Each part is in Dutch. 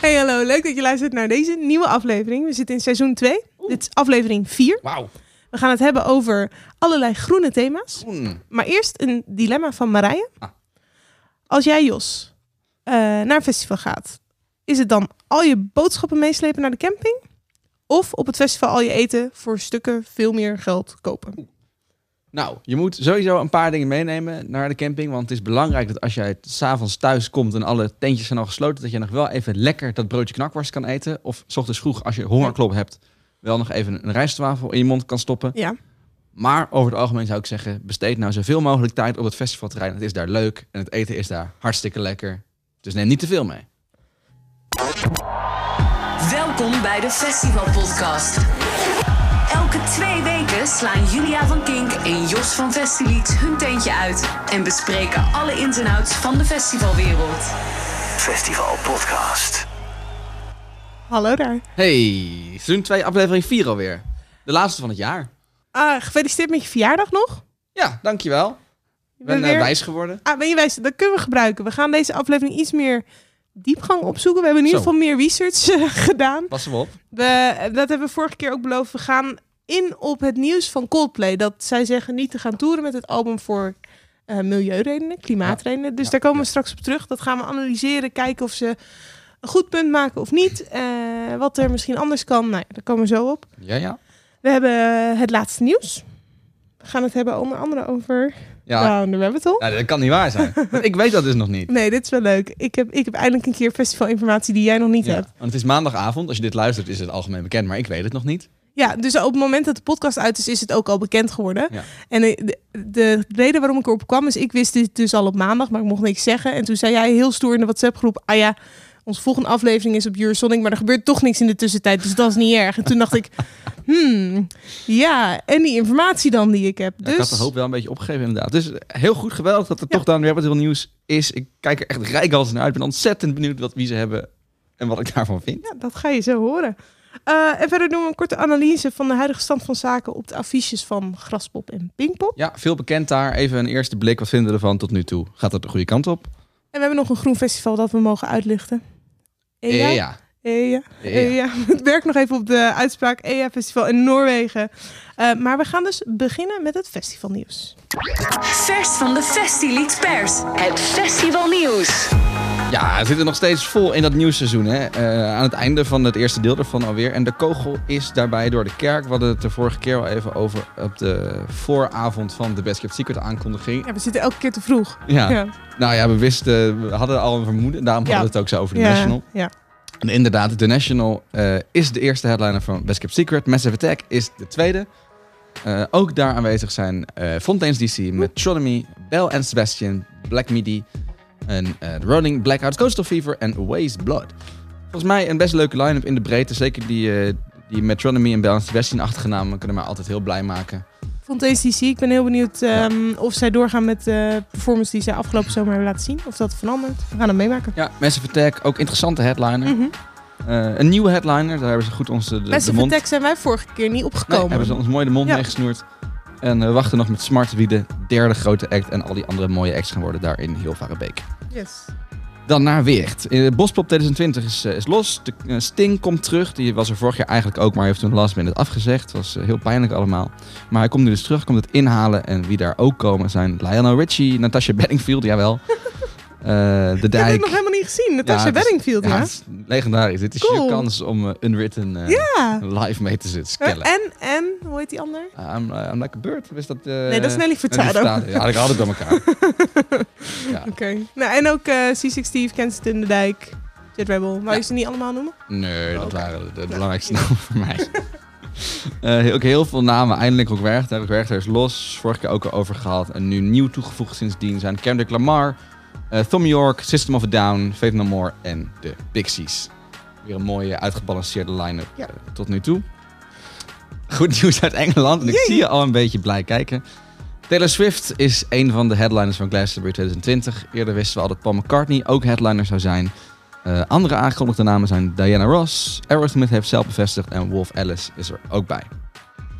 Hey, hallo. Leuk dat je luistert naar deze nieuwe aflevering. We zitten in seizoen 2. Dit is aflevering 4. Wauw. We gaan het hebben over allerlei groene thema's. Groen. Maar eerst een dilemma van Marije. Ah. Als jij, Jos, eh, naar een festival gaat, is het dan al je boodschappen meeslepen naar de camping? Of op het festival al je eten voor stukken veel meer geld kopen? Nou, je moet sowieso een paar dingen meenemen naar de camping. Want het is belangrijk dat als jij s'avonds thuis komt en alle tentjes zijn al gesloten, dat je nog wel even lekker dat broodje knakworst kan eten. Of s ochtends vroeg, als je hongerklop hebt, wel nog even een rijstwafel in je mond kan stoppen. Ja. Maar over het algemeen zou ik zeggen, besteed nou zoveel mogelijk tijd op het festivalterrein. Het is daar leuk en het eten is daar hartstikke lekker. Dus neem niet te veel mee. Welkom bij de Festival Podcast. Elke twee weken slaan Julia van Kink en Jos van Festilied hun tentje uit en bespreken alle ins en outs van de festivalwereld. Festival Podcast. Hallo daar. Hey, seizoen 2, aflevering 4 alweer. De laatste van het jaar. Ah, gefeliciteerd met je verjaardag nog. Ja, dankjewel. Ik Je ben bent eh, weer- wijs geworden. Ah, ben je wijs? Dat kunnen we gebruiken. We gaan deze aflevering iets meer diepgang opzoeken. We hebben in ieder geval meer research eh, gedaan. Pas hem op. We, dat hebben we vorige keer ook beloofd. We gaan in op het nieuws van Coldplay. Dat zij zeggen niet te gaan toeren met het album voor eh, milieuredenen, klimaatredenen. Dus Ja, daar komen ja. we straks op terug. Dat gaan we analyseren, kijken of ze een goed punt maken of niet. Eh, wat er misschien anders kan. Nou, daar komen we zo op. Ja, ja. We hebben het laatste nieuws. We gaan het hebben onder andere over Ja, Down the Rabbit Hole. Nou, dat kan niet waar zijn. Ik weet dat dus nog niet. Nee, dit is wel leuk. Ik heb, ik heb eindelijk een keer festivalinformatie die jij nog niet Ja, hebt. want het is maandagavond. Als je dit luistert is het algemeen bekend, maar ik weet het nog niet. Ja, dus op het moment dat de podcast uit is, is het ook al bekend geworden. Ja. En de, de, de reden waarom ik erop kwam is, ik wist dit dus al op maandag, maar ik mocht niks zeggen. En toen zei jij heel stoer in de WhatsApp-groep, ah ja, onze volgende aflevering is op Eurosonic, maar er gebeurt toch niks in de tussentijd, dus dat is niet erg. En toen dacht ik, hmm, ja, en die informatie dan die ik heb. Ja, Dus, Ik had de hoop wel een beetje opgegeven inderdaad. Dus heel goed geweldig dat er Ja. toch dan weer wat heel nieuws is. Ik kijk er echt rijkhalsend naar uit. Ik ben ontzettend benieuwd wat, wie ze hebben en wat ik daarvan vind. ja, dat ga je zo horen. Eh, en verder doen we een korte analyse van de huidige stand van zaken op de affiches van Graspop en Pinkpop. Ja, veel bekend daar. Even een eerste blik. Wat vinden we ervan tot nu toe? Gaat het de goede kant op? En we hebben nog een groen festival dat we mogen uitlichten. EA? ja. EA. EA. EA. Het werkt nog even op de uitspraak EA Festival in Noorwegen. Eh, maar we gaan dus beginnen met het festivalnieuws. Vers van de Festilied Pers. Het festivalnieuws. Ja, we zitten nog steeds vol in dat nieuwsseizoen. Hè? Eh, aan het einde van het eerste deel ervan alweer. En de kogel is daarbij door de kerk. We hadden het de vorige keer al even over op de vooravond van de Best Kept Secret aankondiging. Ja, we zitten elke keer te vroeg. Ja. Ja. Nou ja, we wisten, we hadden al een vermoeden. Daarom Ja. hadden we het ook zo over de National. Ja. En inderdaad, The National eh, is de eerste headliner van Best Kept Secret. Massive Attack is de tweede. Eh, ook daar aanwezig zijn Fontaine's DC, Metronomy, Bell and Sebastian, Black Midi, en eh The Rolling, Blackout, Coastal Fever en Waste Blood. Volgens mij een best leuke line-up in de breedte. Zeker die, eh, die Metronomy en Bell and Sebastian-achtige namen kunnen mij altijd heel blij maken. Vond ACC, ik ben heel benieuwd ehm, of zij doorgaan met de performance die zij afgelopen zomer hebben laten zien. Of dat verandert. We gaan het meemaken. Ja, Massive Attack, ook interessante headliner. Eh, een nieuwe headliner, daar hebben ze goed ons de, de, mond... Attack zijn wij vorige keer niet Nee, opgekomen. hebben ze ons mooi de mond Ja. meegesnoerd. En we wachten nog met Smart wie de derde grote act en al die andere mooie acts gaan worden daar in Hilvarenbeek. Yes. Dan naar Weert. Eh, Bospop 2020 is, eh, is los. De, eh, Sting komt terug. Die was er vorig jaar eigenlijk ook, maar heeft toen last minute afgezegd. Het was eh, heel pijnlijk allemaal. Maar hij komt nu dus terug, komt het inhalen. En wie daar ook komen zijn Lionel Richie, Natasha Bedingfield, jawel. Eh de Ik heb Dijk. het nog helemaal niet gezien. Natasha het is- Bedingfield, ja. Ja, is legendarisch. Dit is Cool. je kans om eh, Unwritten eh, Ja. live mee te zitten. En, en, hoe heet die ander? I'm, uh, I'm like a bird. Is dat... Nee, dat is Nelly Furtado. Ja, ik had het door elkaar. ja. Oké. Nou, en ook eh C6 Steve, Kensington, De Dijk, Jet Rebel. Wou je ze niet allemaal noemen? Nee, dat waren de, de belangrijkste namen voor mij. Heel- ook heel veel namen. Eindelijk Rock Werchter. Rock Werchter is los. Vorige keer ook al over gehad. En nu nieuw toegevoegd sindsdien zijn Kendrick Lamar, eh Tom York, System of a Down, Faith No More en de Pixies. Weer een mooie uitgebalanceerde line-up Ja. eh, tot nu toe. Goed nieuws uit Engeland. En ik zie je al een beetje blij kijken. Taylor Swift is een van de headliners van Glastonbury 2020. Eerder wisten we al dat Paul McCartney ook headliner zou zijn. Eh, andere aangekondigde namen zijn Diana Ross, Aerosmith heeft zelf bevestigd en Wolf Alice is er ook bij.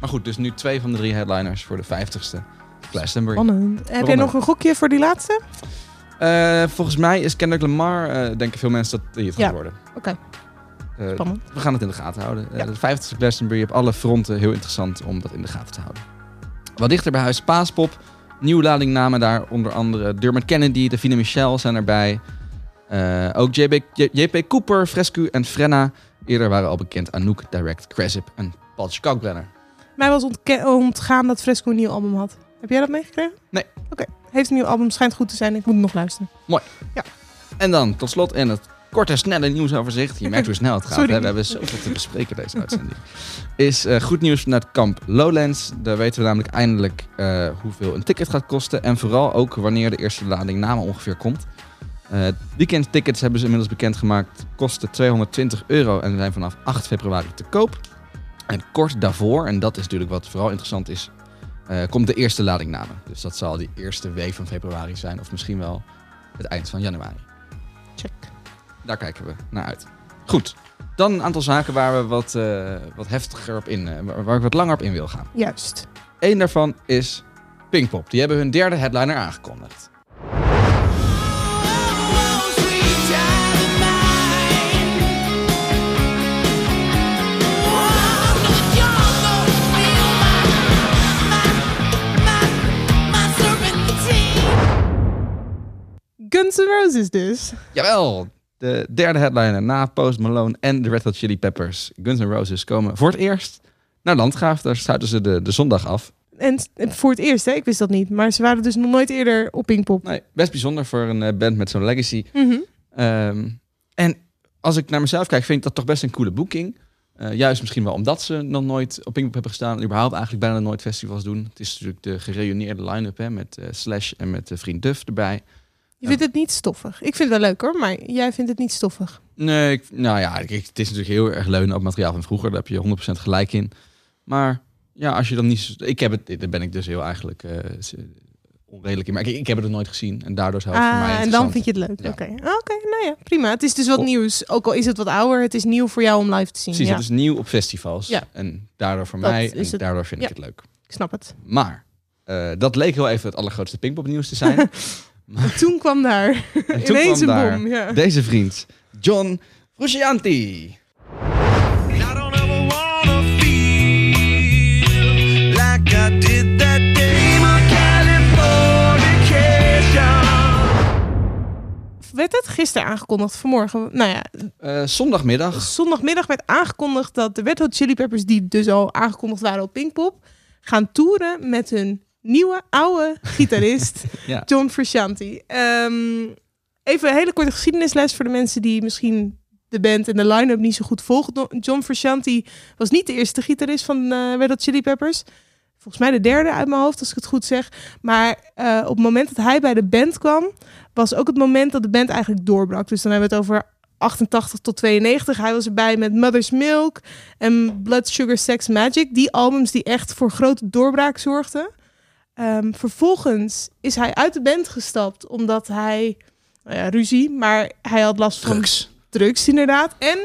Maar goed, dus nu twee van de drie headliners voor de 50ste Glastonbury. Spannend. Heb jij nog een gokje voor die laatste? Eh, volgens mij is Kendrick Lamar, eh, denken veel mensen dat hij het gaat Ja. worden. Oké, Eh, spannend. we gaan het in de gaten houden. Ja. De 50ste Glastonbury op alle fronten heel interessant om dat in de gaten te houden. Wat dichter bij huis Paaspop. Nieuwe ladingnamen daar, onder andere Dermot Kennedy, Davina Michel zijn erbij. Ook JP Cooper, Frescu en Frenna. Eerder waren al bekend Anouk, Direct, Cresip en Paul Kalkbrenner. Mij was ontgaan dat Fresco een nieuw album had. Heb jij dat meegekregen? Nee. Oké, heeft een nieuw album, schijnt goed te zijn. Ik moet nog luisteren. En dan tot slot in het korte, snelle nieuwsoverzicht. Je merkt hoe snel het gaat. Hè? We hebben zoveel te bespreken deze uitzending. Is eh, goed nieuws vanuit kamp Lowlands. Daar weten we namelijk eindelijk eh, hoeveel een ticket gaat kosten. En vooral ook wanneer de eerste lading namen ongeveer komt. Eh weekendtickets hebben ze inmiddels bekendgemaakt. Kosten 220 euro en zijn vanaf 8 februari te koop. En kort daarvoor, en dat is natuurlijk wat vooral interessant is, eh, komt de eerste lading namen. Dus dat zal die eerste week van februari zijn. Of misschien wel het eind van januari. Check. Daar kijken we naar uit. Goed. Dan een aantal zaken waar we wat, eh, wat heftiger op in, waar, waar ik wat langer op in wil gaan. Juist. Eén daarvan is Pinkpop. Die hebben hun derde headliner aangekondigd. N' Roses dus. Jawel, de derde headliner na Post Malone en de Red Hot Chili Peppers. Guns N' Roses komen voor het eerst naar Landgraaf. Daar sluiten ze de, de zondag af. En voor het eerst, hè? ik wist dat niet. Maar ze waren dus nog nooit eerder op Pinkpop. Nee, best bijzonder voor een eh, band met zo'n legacy. Mhm. Ehm, en als ik naar mezelf kijk, vind ik dat toch best een coole boeking. Eh, juist misschien wel omdat ze nog nooit op Pinkpop hebben gestaan. En überhaupt eigenlijk bijna nooit festivals doen. Het is natuurlijk de gereunieerde line-up hè, met eh, Slash en met eh, Vriend Duff erbij. Je vindt het niet stoffig. Ik vind het wel leuk hoor, maar jij vindt het niet stoffig. Nee, ik- nou ja, ik- het is natuurlijk heel erg leunen op materiaal van vroeger. Daar heb je 100% gelijk in. Maar ja, als je dan niet... Ik heb het, daar ben ik dus heel eigenlijk eh, onredelijk in. Maar ik, ik heb het nog nooit gezien. En daardoor zou het voor mij Ah, en dan vind je het leuk. Ja. Oké, Ah, oké, nou ja, prima. Het is dus wat nieuws. Ook al is het wat ouder, het is nieuw voor jou om live te zien. Precies, ja, het is nieuw op festivals. Ja. En daardoor voor Dat mij, en het. daardoor vind ik het leuk. ik snap het. Maar eh, dat leek heel even het allergrootste Pinkpop nieuws te zijn. En toen kwam daar en toen ineens kwam een daar bom. Ja. deze vriend, John Frusciante. Werd het gisteren aangekondigd, vanmorgen? Nou ja, Eh, zondagmiddag. zondagmiddag werd aangekondigd dat de Red Hot Chili Peppers, die dus al aangekondigd waren op Pinkpop, gaan toeren met hun nieuwe, oude gitarist, Ja. John Frusciante. Ehm, even een hele korte geschiedenisles voor de mensen die misschien de band en de line-up niet zo goed volgen. John Frusciante was niet de eerste gitarist van Red Hot Chili Peppers. Volgens mij de derde uit mijn hoofd, als ik het goed zeg. Maar eh, op het moment dat hij bij de band kwam, was ook het moment dat de band eigenlijk doorbrak. Dus dan hebben we het over 88 tot 92. Hij was erbij met Mother's Milk en Blood Sugar Sex Magic. Die albums die echt voor grote doorbraak zorgden. Ehm, vervolgens is hij uit de band gestapt omdat hij, nou ja, ruzie, maar hij had last van Drugs. drugs inderdaad. En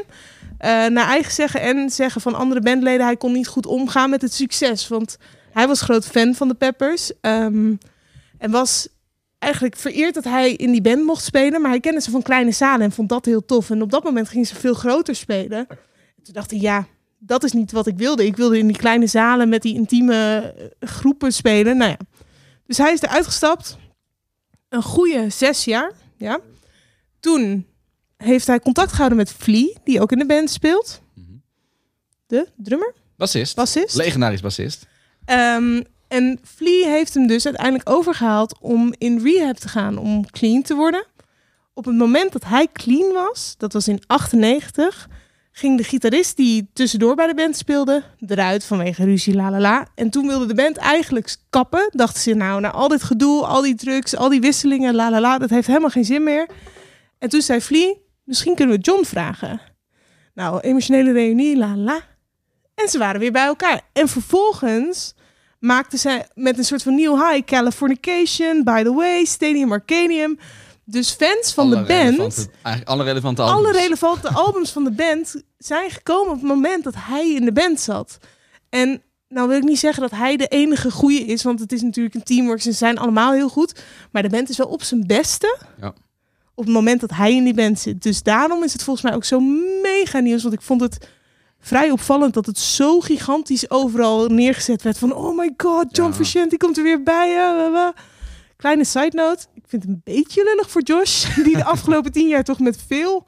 eh, naar eigen zeggen en zeggen van andere bandleden, hij kon niet goed omgaan met het succes. Want hij was groot fan van de Peppers. ehm, en was eigenlijk vereerd dat hij in die band mocht spelen. Maar hij kende ze van kleine zalen en vond dat heel tof. En op dat moment ging ze veel groter spelen. Toen dacht hij, ja, dat is niet wat ik wilde. Ik wilde in die kleine zalen met die intieme eh, groepen spelen. Nou ja. Dus hij is eruit gestapt. Een goede zes jaar. Ja. Toen heeft hij contact gehouden met Flea, die ook in de band speelt. Mhm. De drummer, Bassist. bassist. Legendarisch bassist. Ehm, en Flea heeft hem dus uiteindelijk overgehaald om in rehab te gaan, om clean te worden. Op het moment dat hij clean was, dat was in 98, ging de gitarist die tussendoor bij de band speelde eruit vanwege ruzie, la la la. En toen wilde de band eigenlijk kappen. Dachten ze, nou, na al dit gedoe, al die drugs, al die wisselingen, la la la, dat heeft helemaal geen zin meer. En toen zei Flea, misschien kunnen we John vragen. Nou, emotionele reunie, la la. En ze waren weer bij elkaar. En vervolgens maakten zij met een soort van nieuw high Californication, By the Way, Stadium Arcadium. Dus fans van Alle de band, alle relevante albums. alle relevante albums van de band zijn gekomen op het moment dat hij in de band zat. En nou wil ik niet zeggen dat hij de enige goede is, want het is natuurlijk een teamwork. Ze zijn allemaal heel goed. Maar de band is wel op zijn beste. Ja. Op het moment dat hij in die band zit. Dus daarom is het volgens mij ook zo mega nieuws. Want ik vond het vrij opvallend dat het zo gigantisch overal neergezet werd. Van oh my god, John Ja. Frusciante komt er weer bij. Kleine side note. Ik vind het een beetje lullig voor Josh. Die de afgelopen tien jaar toch met veel,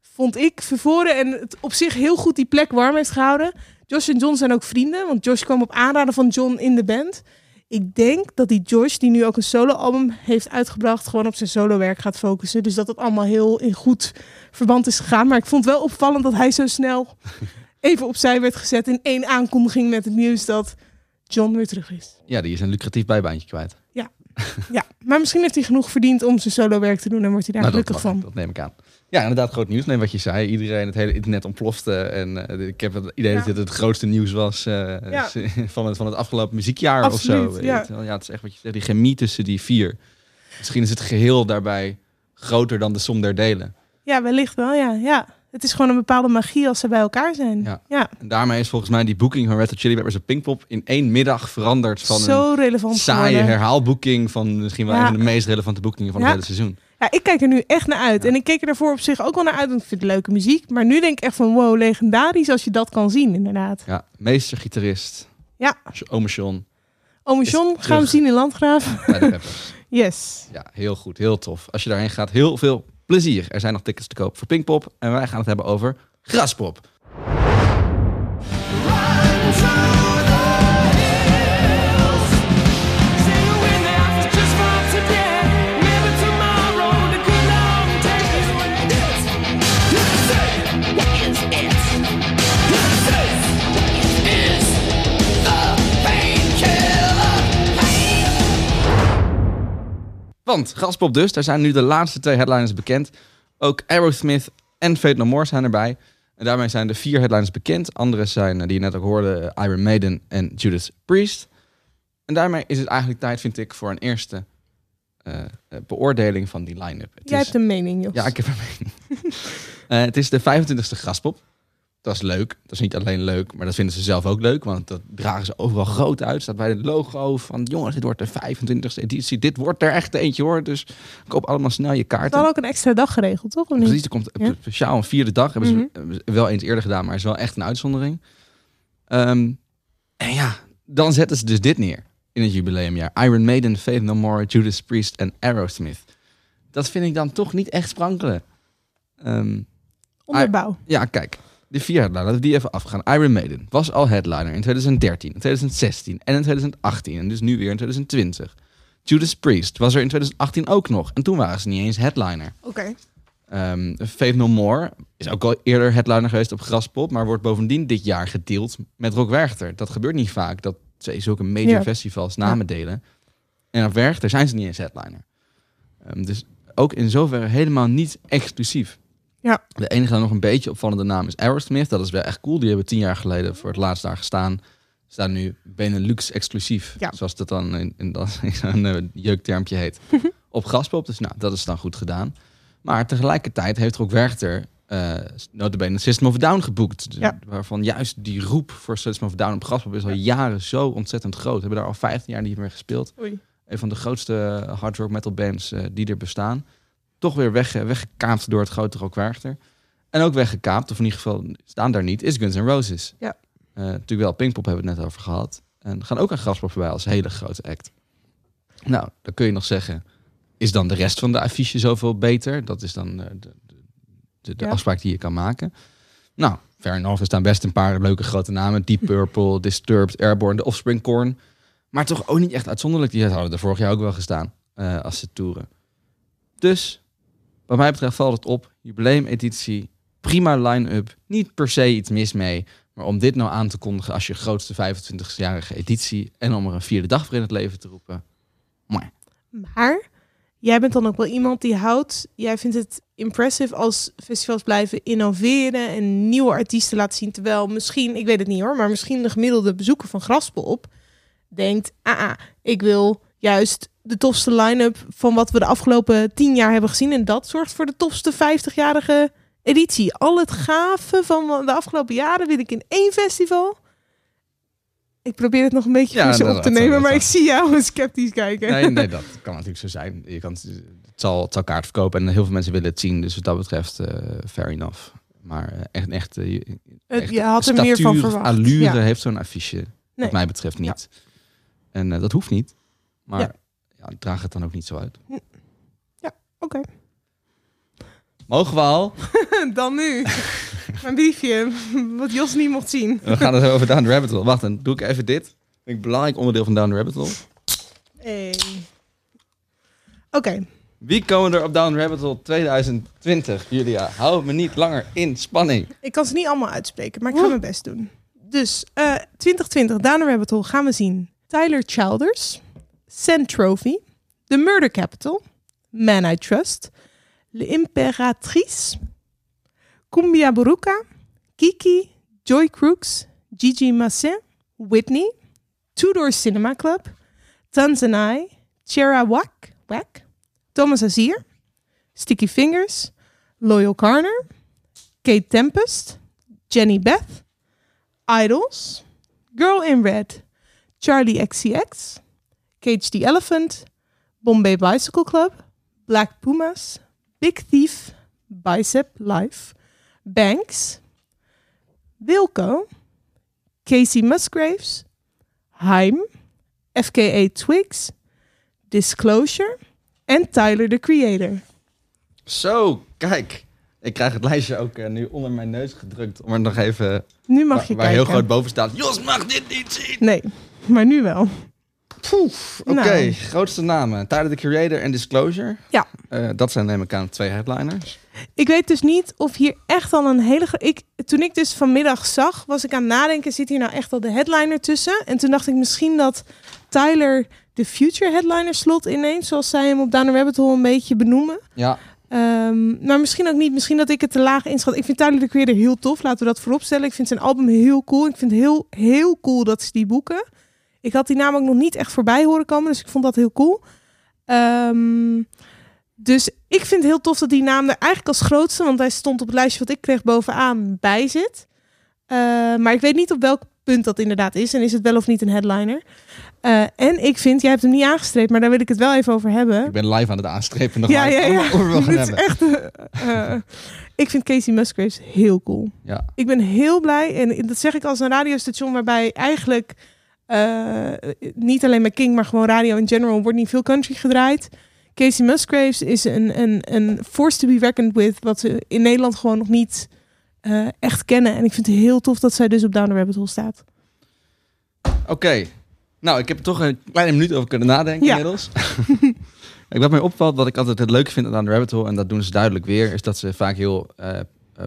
vond ik, vervoren. En het op zich heel goed die plek warm heeft gehouden. Josh en John zijn ook vrienden. Want Josh kwam op aanraden van John in de band. Ik denk dat die Josh, die nu ook een soloalbum heeft uitgebracht, gewoon op zijn solowerk gaat focussen. Dus dat het allemaal heel in goed verband is gegaan. Maar ik vond het wel opvallend dat hij zo snel even opzij werd gezet in één aankondiging met het nieuws dat John weer terug is. Ja, die is een lucratief bijbaantje kwijt. Ja, maar misschien heeft hij genoeg verdiend om zijn solowerk te doen en wordt hij daar Nou, dat, gelukkig mag- van. dat neem ik aan. Ja, inderdaad, groot nieuws. Nee, wat je zei. Iedereen, het hele internet ontplofte. En eh, ik heb het idee Ja. dat dit het grootste nieuws was eh, Ja. van, het, van het afgelopen muziekjaar Absoluut, of zo. ja. Ja, het is echt wat je zegt, die chemie tussen die vier. Misschien is het geheel daarbij groter dan de som der delen. Ja, wellicht wel, ja. ja. Het is gewoon een bepaalde magie als ze bij elkaar zijn. Ja. Ja, En daarmee is volgens mij die boeking van Red Hot Chili Peppers en Pinkpop in één middag veranderd van zo een relevant saaie herhaalboeking van misschien wel Ja. een van de meest relevante boekingen van het hele seizoen. Ja, ik kijk er nu echt naar uit. En ik keek er daarvoor op zich ook wel naar uit, want ik vind het leuke muziek. Maar nu denk ik echt van, wow, legendarisch als je dat kan zien, inderdaad. Ja, meestergitarist. Ja. Ome John Ome John, gaan we zien in Landgraaf. bij de Peppers. Yes. Ja, heel goed, heel tof. Als je daarheen gaat, heel veel plezier. Er zijn nog tickets te koop voor Pinkpop. En wij gaan het hebben over Graspop. Want Graspop dus, daar zijn nu de laatste twee headliners bekend. Ook Aerosmith en Fate No More zijn erbij. En daarmee zijn de vier headliners bekend. Andere zijn, eh, die je net ook hoorde, eh, Iron Maiden en Judas Priest. En daarmee is het eigenlijk tijd, vind ik, voor een eerste eh, beoordeling van die line-up. Het Jij is- hebt een mening, Jos. ja, ik heb een mening. Het is de 25e Graspop. Dat is leuk. Dat is niet alleen leuk, maar dat vinden ze zelf ook leuk. Want dat dragen ze overal groot uit. Staat bij het logo van... jongens, dit wordt de 25e editie. Dit wordt er echt eentje hoor. Dus koop allemaal snel je kaarten. wel ook een extra dag geregeld, toch? Of niet? Precies, er komt Ja. speciaal een vierde dag. Hebben ze Mhm. hebben ze wel eens eerder gedaan, maar is wel echt een uitzondering. Ehm, en ja, dan zetten ze dus dit neer in het jubileumjaar. Iron Maiden, Faith No More, Judas Priest en Aerosmith. Dat vind ik dan toch niet echt sprankelen. Ehm, Onderbouw. ja, kijk. De vier headliner, laten we die even afgaan. Iron Maiden was al headliner in 2013, in 2016 en in 2018. En dus nu weer in 2020. Judas Priest was er in 2018 ook nog. En toen waren ze niet eens headliner. Oké. Ehm Faith No More is ook al eerder headliner geweest op Graspop, maar wordt bovendien dit jaar gedeeld met Rock Werchter. Dat gebeurt niet vaak, dat twee zulke major Ja. festivals namen delen. En op Werchter zijn ze niet eens headliner. Ehm, dus ook in zoverre helemaal niet exclusief. Ja. De enige dan nog een beetje opvallende naam is Aerosmith. Dat is wel echt cool. Die hebben tien jaar geleden voor het laatst daar gestaan. Staan nu Benelux exclusief. Ja. Zoals dat dan in, in, dat, in zo'n eh, jeuktermpje heet. op Graspop. Dus nou, dat is dan goed gedaan. Maar tegelijkertijd heeft ook Werchter uh, notabene System of a Down geboekt. Dus Ja. Waarvan juist die roep voor System of a Down op Graspop is al jaren zo ontzettend groot. Hebben daar al 15 jaar niet meer gespeeld. Oei. Een van de grootste hard rock metal bands eh, die er bestaan. Toch weer weg, weggekaapt door het grote Rock Werchter. En ook weggekaapt, of in ieder geval staan daar niet, is Guns N' Roses. Ja. Eh, natuurlijk wel, Pinkpop hebben we het net over gehad. En gaan ook aan Graspop voorbij als hele grote act. Nou, dan kun je nog zeggen, is dan de rest van de affiche zoveel beter? Dat is dan eh, de, de, de, de Ja. afspraak die je kan maken. Nou, fair enough, er staan best een paar leuke grote namen. Deep Purple, Disturbed, Airborne, The Offspring, Korn. Maar toch ook niet echt uitzonderlijk. Die hadden er vorig jaar ook wel gestaan eh, als ze toeren. Dus, wat mij betreft valt het op. Jubileumeditie, prima line-up. Niet per se iets mis mee. Maar om dit nou aan te kondigen als je grootste 25-jarige editie... en om er een vierde dag voor in het leven te roepen... Maar, jij bent dan ook wel iemand die houdt. Jij vindt het impressive als festivals blijven innoveren en nieuwe artiesten laten zien. Terwijl misschien, ik weet het niet hoor, maar misschien de gemiddelde bezoeker van Graspop denkt: ah, ah, ik wil juist de tofste line-up van wat we de afgelopen tien jaar hebben gezien. En dat zorgt voor de tofste 50-jarige editie. Al het gave van de afgelopen jaren wil ik in één festival. Ik probeer het nog een beetje Ja, voor ze dat- op te nemen, dat- maar dat- ik zie jou sceptisch kijken. Nee, nee, dat kan natuurlijk zo zijn. Je kan, het, zal, het zal kaart verkopen en heel veel mensen willen het zien. Dus wat dat betreft, eh fair enough. Maar eh, echt, echt, eh, Het- echt je had er meer van statuur, verwacht. allure Ja. heeft zo'n affiche, Nee. wat mij betreft, niet. En dat hoeft niet. Maar Ja. ja. draag het dan ook niet zo uit. Oké, Mogen we al? dan nu. Mijn briefje, wat Jos niet mocht zien. We gaan het over Down the Rabbit Hole. Wacht, dan doe ik even dit. Vind ik een belangrijk onderdeel van Down the Rabbit Hole. Hey. Oké, Wie komen er op Down Rabbit Hole 2020, Julia? Hou me niet langer in spanning. ik kan ze niet allemaal uitspreken, maar ik ga mijn best doen. Dus eh 2020, Down the Rabbit Hole, gaan we zien. Tyler Childers, Sand Trophy, The Murder Capital, Man I Trust, Le Imperatrice, Cumbia Boruca, Kiki, Joy Crooks, Gigi Massin, Whitney, Tudor Cinema Club, Tanzanai, Chera Wack, Wack, Thomas Azier, Sticky Fingers, Loyal Carner, Kate Tempest, Jenny Beth, Idols, Girl in Red, Charlie XCX, Cage the Elephant, Bombay Bicycle Club, Black Pumas, Big Thief, Bicep Life, Banks, Wilco, Casey Musgraves, Haim, FKA Twigs, Disclosure en Tyler the Creator. Zo, kijk. Ik krijg het lijstje ook eh, nu onder mijn neus gedrukt. Om er nog even... Nu mag waar je waar kijken. heel groot boven staat. Jos mag dit niet zien. Nee, maar nu wel. Oké, Nou. grootste namen. Tyler, the Creator en Disclosure. Ja. Eh, dat zijn neem ik aan twee headliners. Ik weet dus niet of hier echt al een hele... Ik, toen ik dus vanmiddag zag, was ik aan het nadenken... zit hier nou echt al de headliner tussen? En toen dacht ik misschien dat Tyler de future headliner slot inneemt... zoals zij hem op Down the Rabbit Hole een beetje benoemen. Ja. Ehm, maar misschien ook niet. Misschien dat ik het te laag inschat. Ik vind Tyler de Creator heel tof. Laten we dat vooropstellen. Ik vind zijn album heel cool. Ik vind het heel, heel cool dat ze die boeken. Ik had die naam ook nog niet echt voorbij horen komen. Dus ik vond dat heel cool. Ehm, dus ik vind het heel tof dat die naam er eigenlijk als grootste... want hij stond op het lijstje wat ik kreeg bovenaan bij zit. Eh, maar ik weet niet op welk punt dat inderdaad is. En is het wel of niet een headliner. Eh, en ik vind, jij hebt hem niet aangestreept... maar daar wil ik het wel even over hebben. Ik ben live aan het aanstrepen. Nog Ja, ja, ja. over echt. eh, eh, ik vind Casey Musgraves heel cool. Ja. Ik ben heel blij en dat zeg ik als een radiostation waarbij eigenlijk eh, niet alleen met King, maar gewoon radio in general wordt niet veel country gedraaid. Casey Musgraves is een, een, een force to be reckoned with, wat ze in Nederland gewoon nog niet eh, echt kennen. En ik vind het heel tof dat zij dus op Down the Rabbit Hole staat. Oké. Nou, ik heb er toch een kleine minuut over kunnen nadenken Ja. inmiddels. ik wat mij opvalt, wat ik altijd het leuke vind aan de Rabbit Hole, en dat doen ze duidelijk weer, is dat ze vaak heel eh,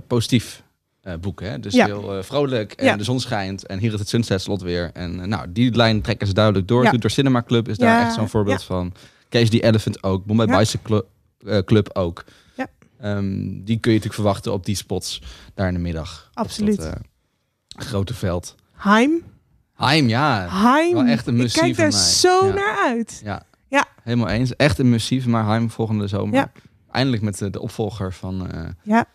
positief eh, boeken. Hè? Dus Ja. heel eh, vrolijk en Ja. de zon schijnt en hier is het sunset slot weer. En eh, nou, die lijn trekken ze duidelijk door. Ja. Door Cinema Club is daar echt zo'n voorbeeld van. Cage the Elephant ook. Bombay. Bicycle Club, Club ook. Ja. Ehm, die kun je natuurlijk verwachten op die spots daar in de middag. Op Absoluut. dat, grote veld. Heim. Heim, ja. Heim. Wel echt een ik kijk mij. zo naar uit. Ja. Ja. Helemaal eens. Echt een missief, maar Heim volgende zomer. Eindelijk met de, de opvolger van Ja.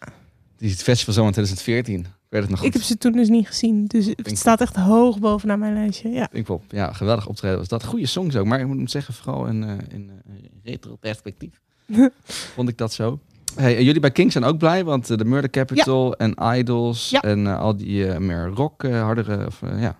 Die het festival zomer 2014. Ik weet het nog goed. Ik heb ze toen dus niet gezien. Dus het staat echt hoog bovenaan mijn lijstje. Ja. Pinkpop. Ja, geweldig optreden was dat. Goede songs ook, maar ik moet zeggen, vooral in, eh, in eh, retro perspectief vond ik dat zo. Hey, en jullie bij King zijn ook blij, want eh, de Murder Capital en Idols Ja. en eh, al die eh, meer rock, eh, hardere, of, eh, ja.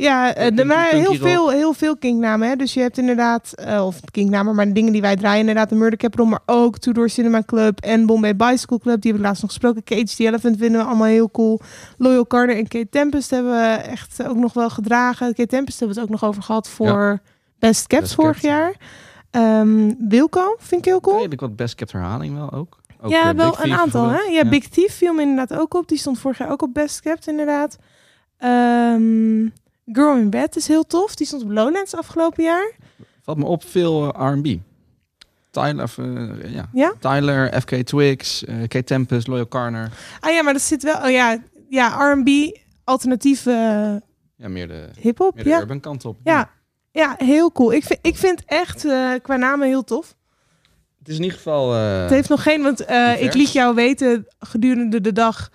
Ja, eh, de, maar heel veel, heel veel King-namen. Hè? Dus je hebt inderdaad, eh, of King-namen, maar de dingen die wij draaien, inderdaad de Murder Capital, maar ook Tudor Cinema Club en Bombay Bicycle Club. Die hebben we laatst nog gesproken. Cage the Elephant vinden we allemaal heel cool. Loyal Carter en Kate Tempest hebben we echt ook nog wel gedragen. Kate Tempest hebben we het ook nog over gehad voor Best Best vorig jaar. Ehm, Wilco vind ik heel cool. Redelijk wat best kept herhaling wel ook. ook ja, eh, wel een aantal. Hè? Ja, Big Thief viel me inderdaad ook op. Die stond vorig jaar ook op Best Kept, inderdaad. Ehm, Girl in Bed is heel tof. Die stond op Lowlands afgelopen jaar. Valt me op veel eh, R&B. Tyler, eh, ja. Ja? Tyler, FK Twigs, eh Kate Tempest, Loyal Carner. Ah ja, maar dat zit wel... Oh ja, ja R&B, alternatieve Ja, meer de, hip-hop. meer de Ja. urban kant op. ja, ja, heel cool. Ik vind, ik vind echt qua namen heel tof. Het is in ieder geval... Het heeft nog geen... Want ik liet jou weten gedurende de dag...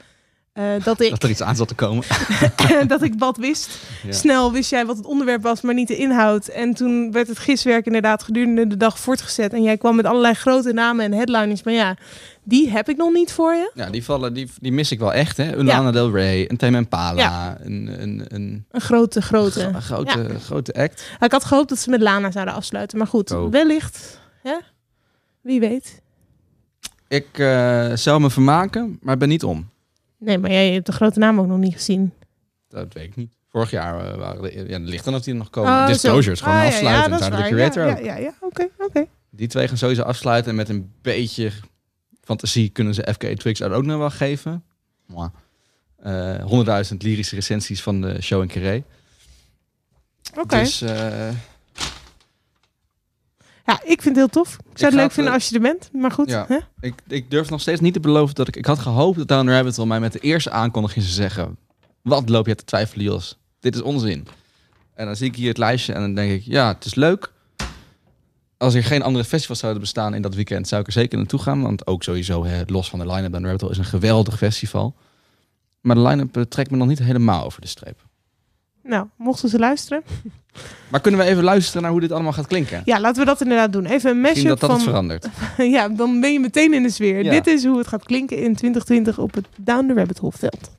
eh, dat, ik, Dat er iets aan zat te komen. dat ik wat wist. Ja. Snel wist jij wat het onderwerp was, maar niet de inhoud. En toen werd het giswerk inderdaad gedurende de dag voortgezet. En jij kwam met allerlei grote namen en headliners. Maar ja, die heb ik nog niet voor je. Ja, die, vallen, die, die mis ik wel echt. Hè? Een Lana Del Rey, een Tame Impala, Ja. een, een, een, Een grote, grote. gro- grote, grote act. Ik had gehoopt dat ze met Lana zouden afsluiten. Maar goed, Oh. wellicht. Ja? Wie weet. Ik eh, zou me vermaken, maar ben niet om. Nee, maar jij hebt de grote naam ook nog niet gezien. Dat weet ik niet. Vorig jaar eh, waren de, ja, het ligt dan of die er nog komen. Oh, Disclosures, gewoon Ah, ja, afsluiten. Ja, en waar. Creator ja, ja, ja. Oké, oké. Die twee gaan sowieso afsluiten. En met een beetje fantasie kunnen ze FK Twix er ook nog wel geven. Eh, 100.000 lyrische recensies van de show in Carré. Oké. Dus eh, Ja, ik vind het heel tof. Ik zou Ik het leuk het, vinden eh, als je er bent. Maar goed, ja. hè? ik, ik durf nog steeds niet te beloven dat ik... Ik had gehoopt dat Down Rabbit Hole mij met de eerste aankondiging zou zeggen... Wat loop je te twijfelen, Jos? Dit is onzin. En dan zie ik hier het lijstje en dan denk ik... Ja, het is leuk. Als er geen andere festivals zouden bestaan in dat weekend... zou ik er zeker naartoe gaan. Want ook sowieso, hè, los van de line-up... Down Rabbit Hole is een geweldig festival. Maar de line-up eh, trekt me nog niet helemaal over de streep. Nou, mochten ze luisteren. Maar kunnen we even luisteren naar hoe dit allemaal gaat klinken? Ja, laten we dat inderdaad doen. Even een mashup dat dat van... verandert. ja, dan ben je meteen in de sfeer. Ja. Dit is hoe het gaat klinken in 2020 op het Down the Rabbit Hole veld.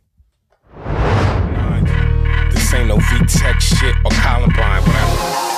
This ain't no V-Tech shit or Columbine, whatever.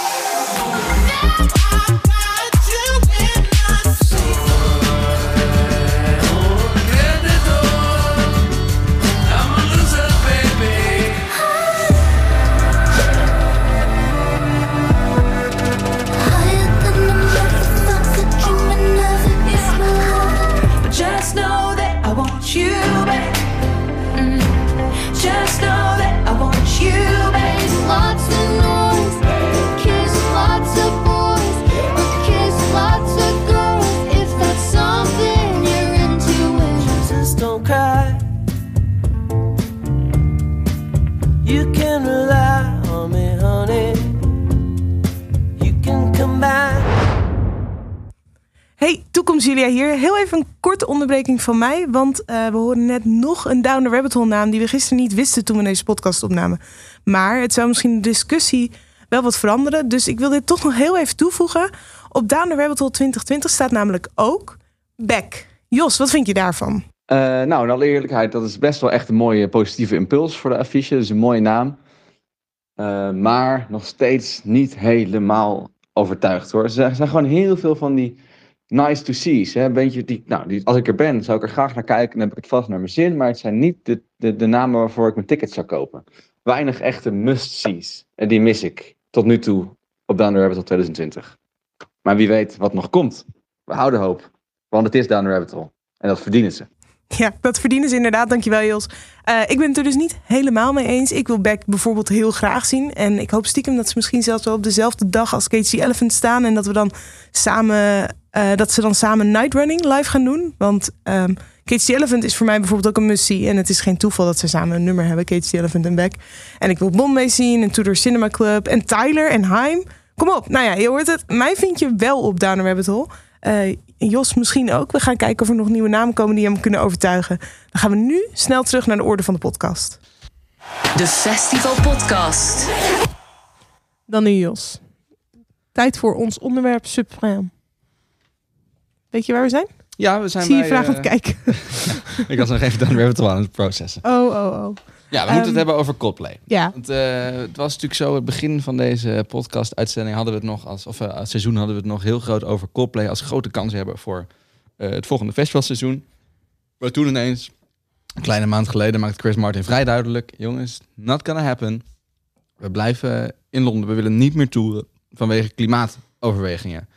Hey, toekomst Julia hier. Heel even een korte onderbreking van mij. Want eh, we horen net nog een Down the Rabbit Hole naam die we gisteren niet wisten toen we deze podcast opnamen. Maar het zou misschien de discussie wel wat veranderen. Dus ik wil dit toch nog heel even toevoegen. Op Down the Rabbit Hole 2020 staat namelijk ook Beck. Jos, wat vind je daarvan? Eh, nou, in alle eerlijkheid, dat is best wel echt een mooie positieve impuls voor de affiche. Is een mooie naam. Eh, maar nog steeds niet helemaal overtuigd hoor. Er zijn gewoon heel veel van die nice to see's. Hè? Beetje die, nou, die, als ik er ben, zou ik er graag naar kijken. Dan heb ik het vast naar mijn zin. Maar het zijn niet de, de, de namen waarvoor ik mijn ticket zou kopen. Weinig echte must-see's. En die mis ik tot nu toe op Down the Rabbit Hole 2020. Maar wie weet wat nog komt. We houden hoop. Want het is Down the Rabbit Hole. En dat verdienen ze. Ja, dat verdienen ze inderdaad. Dankjewel, Jos. Eh, ik ben het er dus niet helemaal mee eens. Ik wil Beck bijvoorbeeld heel graag zien. En ik hoop stiekem dat ze misschien zelfs wel op dezelfde dag als the Elephant staan. En dat we dan samen, eh, dat ze dan samen Night Running live gaan doen. Want ehm Cage the Elephant is voor mij bijvoorbeeld ook een must-see. En het is geen toeval dat ze samen een nummer hebben, Cage the Elephant en Beck. En ik wil Bombay zien en Tudor Cinema Club en Tyler en Haim. Kom op, nou ja, je hoort het. Mij vind je wel op Down the Rabbit Hole. Eh, Jos misschien ook. We gaan kijken of er nog nieuwe namen komen die hem kunnen overtuigen. Dan gaan we nu snel terug naar de orde van de podcast. De Festival Podcast. Dan nu Jos. Tijd voor ons onderwerp supreme. Weet je waar we zijn? Ja, we zijn Zie je bij, vraag aan eh, het kijken. ik was nog even the Rabbit aan het processen. Oh, oh, oh. Ja, we Ehm, moeten het hebben over Coldplay. Ja, Want eh, het was natuurlijk zo, het begin van deze podcast-uitzending hadden we het nog, als, of uh, seizoen hadden we het nog heel groot over Coldplay als grote kans hebben voor eh, het volgende festivalseizoen. Maar toen ineens, een kleine maand geleden, maakte Chris Martin vrij duidelijk: jongens, not gonna happen. We blijven in Londen, we willen niet meer toeren vanwege klimaatoverwegingen.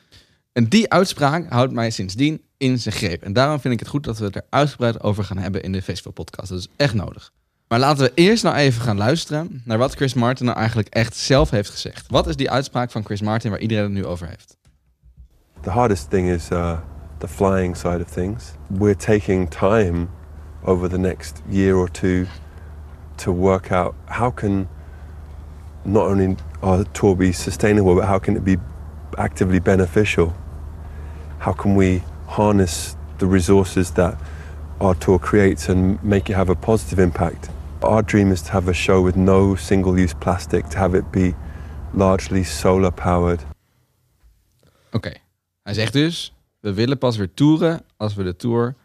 En die uitspraak houdt mij sindsdien in zijn greep. En daarom vind ik het goed dat we het er uitgebreid over gaan hebben in de festivalpodcast. Dat is echt nodig. Maar laten we eerst nou even gaan luisteren naar wat Chris Martin nou eigenlijk echt zelf heeft gezegd. Wat is die uitspraak van Chris Martin waar iedereen het nu over heeft? The hardest thing is uh, the flying side of things. We're taking time over the next year or two to work out how can not only our tour be sustainable, but how can it be actively beneficial? How can we harness the resources that our tour creates and make it have a positive impact. Our dream is to have a show with no single use plastic, to have it be largely solar powered. Oké. Hij zegt dus, we willen pas weer toeren als we de tour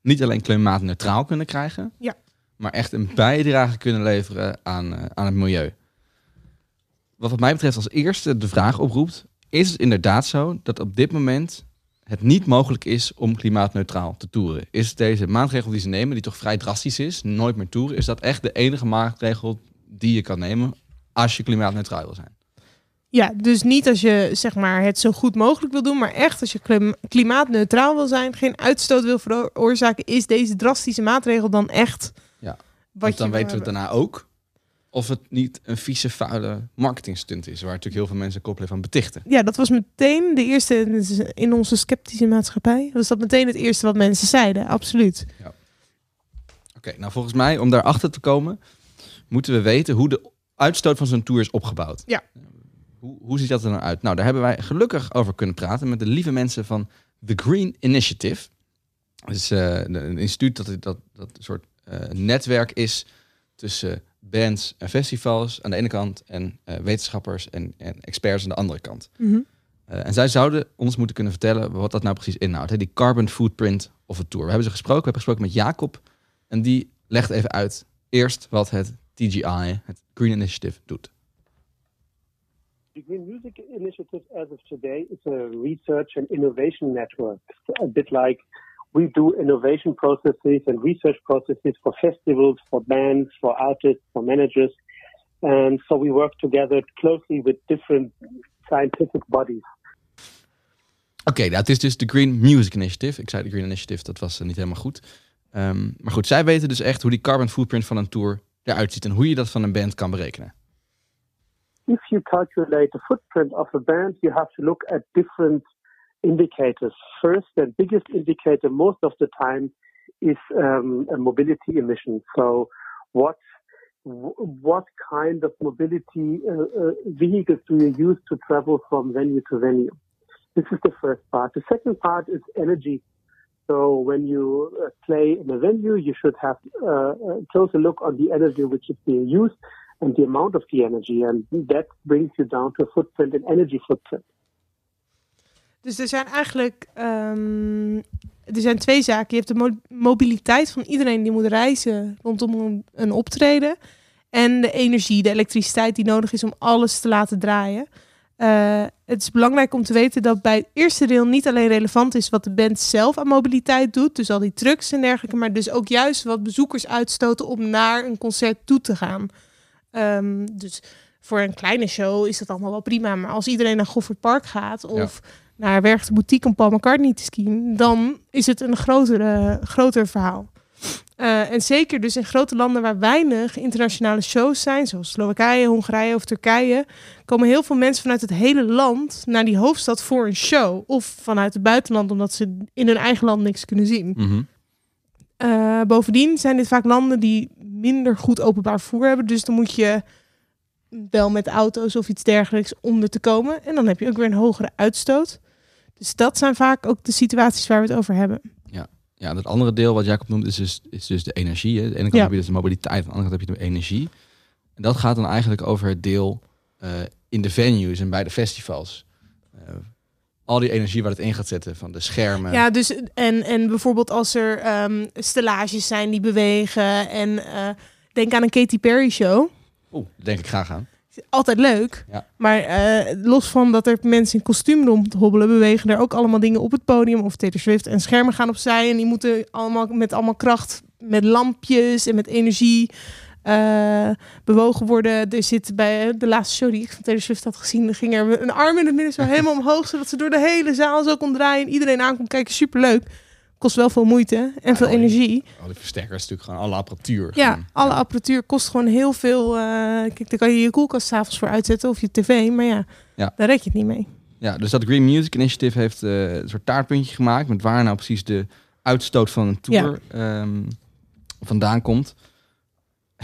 niet alleen klimaatneutraal kunnen krijgen, Ja. maar echt een bijdrage kunnen leveren aan, eh, aan het milieu. Wat wat mij betreft als eerste de vraag oproept, is het inderdaad zo dat op dit moment het niet mogelijk is om klimaatneutraal te toeren? Is deze maatregel die ze nemen, die toch vrij drastisch is, nooit meer toeren, is dat echt de enige maatregel die je kan nemen als je klimaatneutraal wil zijn? Ja, dus niet als je zeg maar, het zo goed mogelijk wil doen, maar echt als je klim- klimaatneutraal wil zijn, geen uitstoot wil veroorzaken, is deze drastische maatregel dan echt Ja, wat Want dan weten we hebben. daarna ook of het niet een vieze, vuile marketingstunt is, waar natuurlijk heel veel mensen koppelen van betichten. Ja, dat was meteen de eerste in onze sceptische maatschappij. Was dat meteen het eerste wat mensen zeiden, absoluut. Oké, nou volgens mij, om daarachter te komen, moeten we weten hoe de uitstoot van zo'n tour is opgebouwd. Ja. Hoe, hoe ziet dat er nou uit? Nou, daar hebben wij gelukkig over kunnen praten met de lieve mensen van The Green Initiative. Dat is eh, een instituut dat, dat, dat een soort eh, netwerk is tussen bands en festivals aan de ene kant en eh, wetenschappers en, en experts aan de andere kant. Mhm. Eh, en zij zouden ons moeten kunnen vertellen wat dat nou precies inhoudt. Hè? Die carbon footprint of een tour. We hebben ze gesproken. We hebben gesproken met Jacob. En die legt even uit eerst wat het TGI, het Green Initiative, doet. The Green Music Initiative, as of today, is a research and innovation network. A bit like we do innovation processes and research processes for festivals, for bands, for artists, for managers. And so we work together closely with different scientific bodies. Oké, nou, het is dus de Green Music Initiative. Ik zei de Green Initiative, dat was eh, niet helemaal goed. Ehm, maar goed, zij weten dus echt hoe die carbon footprint van een tour eruit ziet en hoe je dat van een band kan berekenen. if you calculate the footprint of a band, you have to look at different indicators. First and biggest indicator most of the time is um, mobility emission. So, what what kind of mobility uh, uh, vehicles do you use to travel from venue to venue? This is the first part. The second part is energy. So when you uh, play in a venue, you should have uh, a closer look on the energy which is being used and the amount of the energy, and that brings you down to a footprint and energy footprint. Dus er zijn eigenlijk ehm, er zijn twee zaken. Je hebt de mo- mobiliteit van iedereen die moet reizen rondom een, een optreden. En de energie, de elektriciteit die nodig is om alles te laten draaien. Eh, het is belangrijk om te weten dat bij het eerste deel niet alleen relevant is wat de band zelf aan mobiliteit doet, dus al die trucks en dergelijke, maar dus ook juist wat bezoekers uitstoten om naar een concert toe te gaan. Ehm, dus voor een kleine show is dat allemaal wel prima, maar als iedereen naar Goffert Park gaat of naar de Boutique om Paul McCartney te skiën, dan is het een grotere, groter verhaal. Eh, en zeker dus in grote landen waar weinig internationale shows zijn, zoals Slowakije, Hongarije of Turkije, komen heel veel mensen vanuit het hele land naar die hoofdstad voor een show. Of vanuit het buitenland, omdat ze in hun eigen land niks kunnen zien. Mhm. Eh, bovendien zijn dit vaak landen die minder goed openbaar vervoer hebben. Dus dan moet je wel met auto's of iets dergelijks om er te komen. En dan heb je ook weer een hogere uitstoot. Dus dat zijn vaak ook de situaties waar we het over hebben. Ja, dat andere deel wat Jacob noemt is dus, is dus de energie. Hè. De ene kant Ja. heb je dus de mobiliteit, aan de andere kant heb je de energie. En dat gaat dan eigenlijk over het deel eh, in de venues en bij de festivals. Eh, al die energie waar het in gaat zetten van de schermen. Ja, dus en, en bijvoorbeeld als er ehm, stellages zijn die bewegen. En eh, denk aan een Katy Perry show. Oeh, denk ik graag aan. Altijd leuk. Ja. Maar eh, los van dat er mensen in kostuum rondhobbelen, bewegen er ook allemaal dingen op het podium of Taylor Swift. En schermen gaan opzij en die moeten allemaal met allemaal kracht, met lampjes en met energie eh, bewogen worden. Er zit bij eh, de laatste show die ik van Taylor Swift had gezien, ging er een arm in het midden zo helemaal omhoog, zodat ze door de hele zaal zo kon draaien en iedereen aan kon kijken. Superleuk. Kost wel veel moeite en veel al die- energie. Al die versterkers, natuurlijk gewoon alle apparatuur. Ja, Gewoon, alle apparatuur kost gewoon heel veel. eh, kijk, daar kan je je koelkast 's avonds voor uitzetten of je tv, maar ja, Ja. daar red je het niet mee. Ja, dus dat Green Music Initiative heeft eh, een soort taartpuntje gemaakt met waar nou precies de uitstoot van een tour ehm, vandaan komt.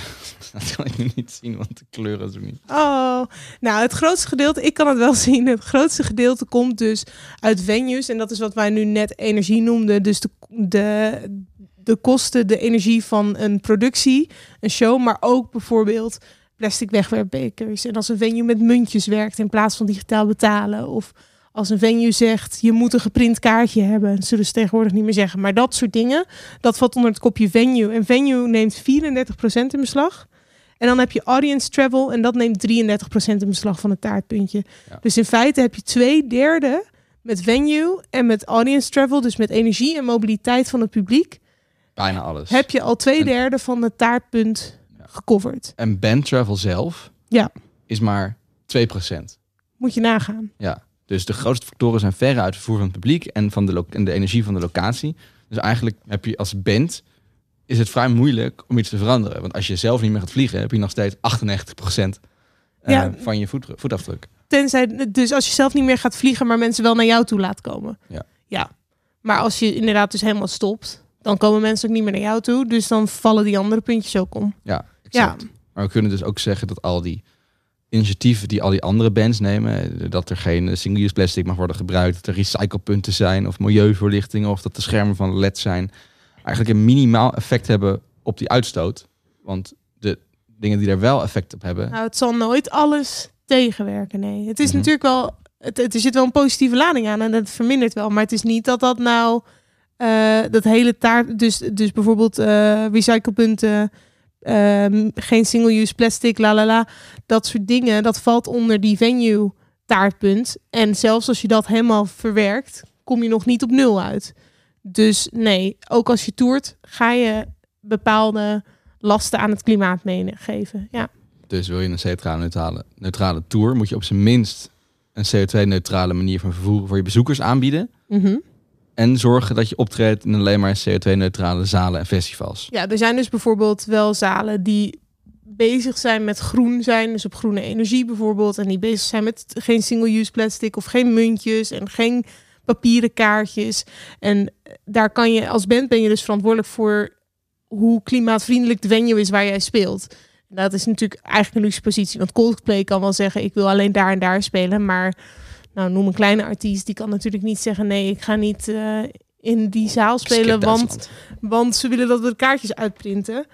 dat kan ik niet zien, want de kleuren zo niet. Oh, nou, het grootste gedeelte, ik kan het wel zien. Het grootste gedeelte komt dus uit venues. En dat is wat wij nu net energie noemden. Dus de, de, de kosten, de energie van een productie, een show, maar ook bijvoorbeeld plastic wegwerpbekers. En als een venue met muntjes werkt in plaats van digitaal betalen. Of als een venue zegt, je moet een geprint kaartje hebben. Dat zullen ze tegenwoordig niet meer zeggen. Maar dat soort dingen, dat valt onder het kopje venue. En venue neemt 34% in beslag. En dan heb je audience travel en dat neemt 33% in beslag van het taartpuntje. Ja. Dus in feite heb je twee derde met venue en met audience travel, dus met energie en mobiliteit van het publiek, Bijna alles. heb je al twee En- derde van het taartpunt gecoverd. En band travel zelf Ja. is maar 2%. Moet je nagaan. Ja. Dus de grootste factoren zijn veruit het vervoer van het publiek en, van de, en de energie van de locatie. Dus eigenlijk heb je als band is het vrij moeilijk om iets te veranderen. Want als je zelf niet meer gaat vliegen, heb je nog steeds 98% eh, Ja. van je voet, voetafdruk. Tenzij, dus als je zelf niet meer gaat vliegen, maar mensen wel naar jou toe laat komen. Ja. ja. Maar als je inderdaad dus helemaal stopt, dan komen mensen ook niet meer naar jou toe. Dus dan vallen die andere puntjes ook om. Ja, Ja. Maar we kunnen dus ook zeggen dat al die initiatieven die al die andere bands nemen, dat er geen single-use plastic mag worden gebruikt, dat er recyclepunten zijn of milieuverlichtingen of dat de schermen van LED zijn, eigenlijk een minimaal effect hebben op die uitstoot. Want de dingen die daar wel effect op hebben, nou, het zal nooit alles tegenwerken. Nee, het is Mhm. natuurlijk wel, het, het, er zit wel een positieve lading aan en dat vermindert wel. Maar het is niet dat dat nou eh, dat hele taart, dus, dus bijvoorbeeld eh recyclepunten, ehm, geen single-use plastic, la la la, dat soort dingen, dat valt onder die venue taartpunt. En zelfs als je dat helemaal verwerkt, kom je nog niet op nul uit. Dus nee, ook als je toert, ga je bepaalde lasten aan het klimaat meegeven. Ja. dus wil je een CO2-neutrale neutrale tour, moet je op zijn minst een CO2-neutrale manier van vervoer voor je bezoekers aanbieden. Mhm. En zorgen dat je optreedt in alleen maar CO2-neutrale zalen en festivals. Ja, er zijn dus bijvoorbeeld wel zalen die bezig zijn met groen zijn, dus op groene energie bijvoorbeeld, en die bezig zijn met geen single-use plastic of geen muntjes en geen papieren kaartjes. En daar kan je als band ben je dus verantwoordelijk voor hoe klimaatvriendelijk de venue is waar jij speelt. Dat is natuurlijk eigenlijk een luxe positie, want Coldplay kan wel zeggen ik wil alleen daar en daar spelen, maar nou noem een kleine artiest, die kan natuurlijk niet zeggen nee, ik ga niet eh, in die zaal spelen, want want ze willen dat we de kaartjes uitprinten.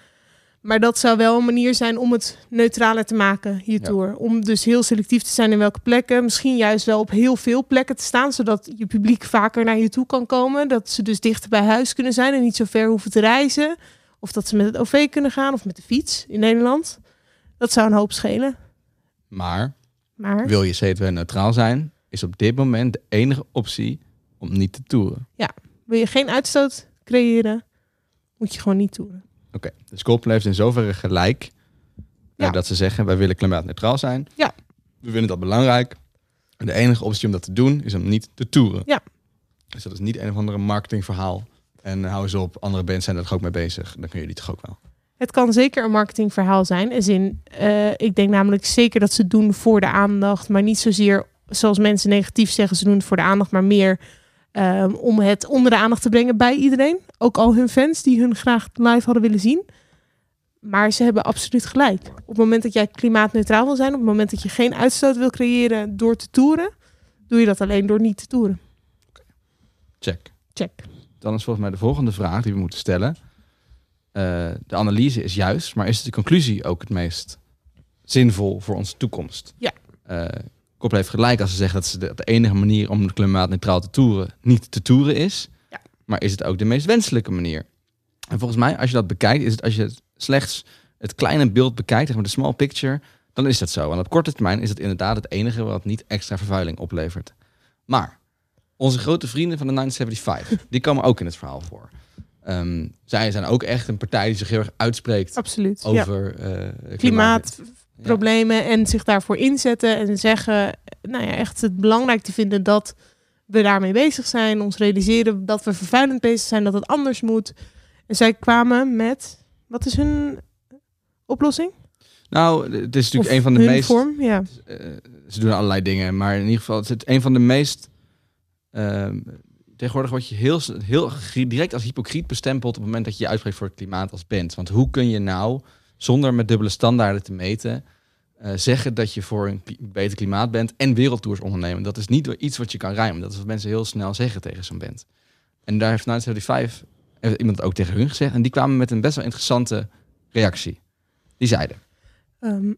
Maar dat zou wel een manier zijn om het neutraler te maken, Ja. tour. Om dus heel selectief te zijn in welke plekken. Misschien juist wel op heel veel plekken te staan, zodat je publiek vaker naar je toe kan komen. Dat ze dus dichter bij huis kunnen zijn en niet zo ver hoeven te reizen. Of dat ze met het OV kunnen gaan of met de fiets in Nederland. Dat zou een hoop schelen. Maar Maar wil je CO2-neutraal zijn, is op dit moment de enige optie om niet te toeren. wil je geen uitstoot creëren, moet je gewoon niet toeren. Oké, dus Coldplay heeft in zoverre gelijk Ja. eh, dat ze zeggen wij willen klimaatneutraal zijn. Ja. We vinden dat belangrijk. En de enige optie om dat te doen is om niet te toeren. Ja. Dus dat is niet een of andere marketingverhaal. En hou eens op, andere bands zijn er toch ook mee bezig. Dan kun je die toch ook wel. Het kan zeker een marketingverhaal zijn. In, eh, ik denk namelijk zeker dat ze doen voor de aandacht, maar niet zozeer zoals mensen negatief zeggen, ze doen het voor de aandacht, maar meer ehm, om het onder de aandacht te brengen bij iedereen. Ook al hun fans die hun graag live hadden willen zien. Maar ze hebben absoluut gelijk. Op het moment dat jij klimaatneutraal wil zijn, op het moment dat je geen uitstoot wil creëren door te toeren, doe je dat alleen door niet te toeren. Check. Check. Dan is volgens mij de volgende vraag die we moeten stellen. Eh, de analyse is juist, maar is de conclusie ook het meest zinvol voor onze toekomst? Ja. Eh Koppel heeft gelijk als ze zeggen dat ze de, de enige manier om klimaatneutraal te toeren niet te toeren is. Ja. Maar is het ook de meest wenselijke manier? En volgens mij, als je dat bekijkt, is het als je slechts het kleine beeld bekijkt, zeg maar de small picture, dan is dat zo. Want op korte termijn is het inderdaad het enige wat niet extra vervuiling oplevert. Maar onze grote vrienden van de 975, die komen ook in het verhaal voor. Ehm, zij zijn ook echt een partij die zich heel erg uitspreekt Absoluut. ja. over klimaatproblemen en zich daarvoor inzetten en zeggen, nou ja, echt het belangrijk te vinden dat we daarmee bezig zijn, ons realiseren dat we vervuilend bezig zijn, dat het anders moet. En zij kwamen met, wat is hun oplossing? Nou, het is natuurlijk Of een van de meest. vorm, ja. eh, ze doen allerlei dingen, maar in ieder geval het is het een van de meest. ehm, tegenwoordig word je heel, heel direct als hypocriet bestempeld op het moment dat je je uitspreekt voor het klimaat als band. Want hoe kun je nou, zonder met dubbele standaarden te meten, eh, zeggen dat je voor een beter klimaat bent en wereldtours ondernemen? Dat is niet iets wat je kan rijmen. Dat is wat mensen heel snel zeggen tegen zo'n band. En daar heeft 975 heeft iemand ook tegen hun gezegd. En die kwamen met een best wel interessante reactie. Die zeiden, Ehm,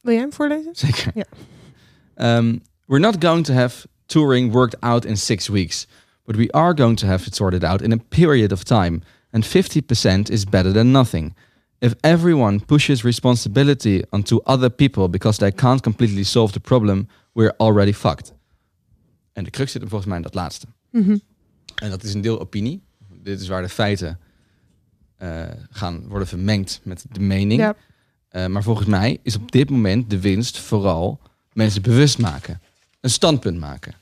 wil jij hem voorlezen? zeker. Ja. Um, we're not going to have touring worked out in six weeks, but we are going to have it sorted out in a period of time. And 50% is better than nothing. If everyone pushes responsibility onto other people because they can't completely solve the problem, we're already fucked. En de crux zit hem volgens mij in dat laatste. Mhm. En dat is een deel opinie. Dit is waar de feiten eh, gaan worden vermengd met de mening. Eh, maar volgens mij is op dit moment de winst vooral mensen bewust maken. Een standpunt maken.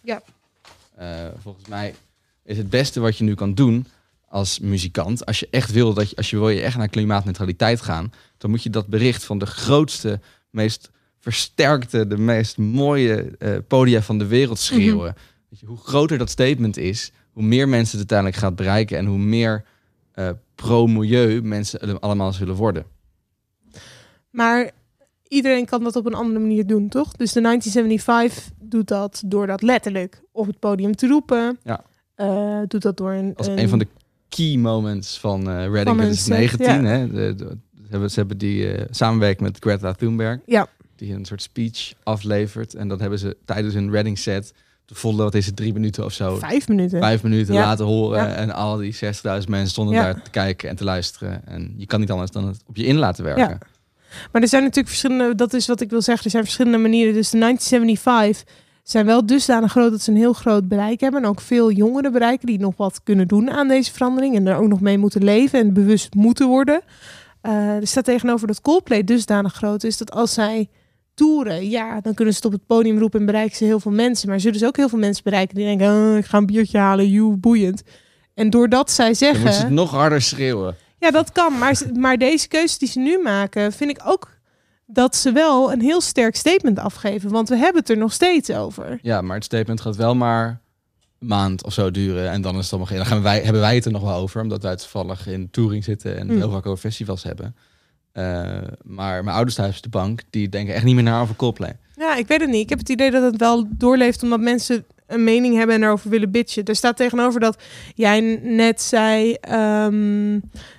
Eh, volgens mij is het beste wat je nu kan doen als muzikant. Als je echt wil dat je, als je wil je echt naar klimaatneutraliteit gaan, dan moet je dat bericht van de grootste, meest versterkte, de meest mooie eh, podia van de wereld schreeuwen. Weet je, hoe groter dat statement is, hoe meer mensen het uiteindelijk gaat bereiken en hoe meer eh, pro-milieu mensen allemaal zullen worden. Maar iedereen kan dat op een andere manier doen, toch? Dus de 1975 doet dat door dat letterlijk op het podium te roepen. Ja. Eh, doet dat door een... Als een van de key moments van eh Reading Van een 2019. set, ja. hè? De, de- ze, hebben, ze hebben die eh samenwerkt met Greta Thunberg. Ja. Die een soort speech aflevert. En dat hebben ze tijdens een Reading set, de volle, wat is het, drie minuten of zo. Vijf minuten. Vijf minuten Ja. laten horen. Ja. En al die 60.000 mensen stonden Ja. daar te kijken en te luisteren. En je kan niet anders dan het op je in laten werken. Ja. Maar er zijn natuurlijk verschillende, dat is wat ik wil zeggen, er zijn verschillende manieren. Dus de 1975 zijn wel dusdanig groot dat ze een heel groot bereik hebben. En ook veel jongeren bereiken die nog wat kunnen doen aan deze verandering. En er ook nog mee moeten leven en bewust moeten worden. Eh, er staat tegenover dat Coldplay dusdanig groot is dat als zij toeren, ja, dan kunnen ze het op het podium roepen en bereiken ze heel veel mensen. Maar zullen ze ook heel veel mensen bereiken die denken, oh, ik ga een biertje halen, joe, boeiend. En doordat zij Dan zeggen... moeten ze het nog harder schreeuwen. Ja, dat kan. Maar, maar deze keuzes die ze nu maken, vind ik ook dat ze wel een heel sterk statement afgeven. Want we hebben het er nog steeds over. Ja, maar het statement gaat wel maar een maand of zo duren. En dan is het allemaal... Dan gaan wij, hebben wij het er nog wel over. Omdat wij toevallig in touring zitten en Mm. heel vaak over festivals hebben. Eh, maar mijn ouders thuis op de bank, die denken echt niet meer na over Coldplay. Ja, ik weet het niet. Ik heb het idee dat het wel doorleeft omdat mensen een mening hebben en erover willen bitchen. Er staat tegenover dat jij net zei ehm,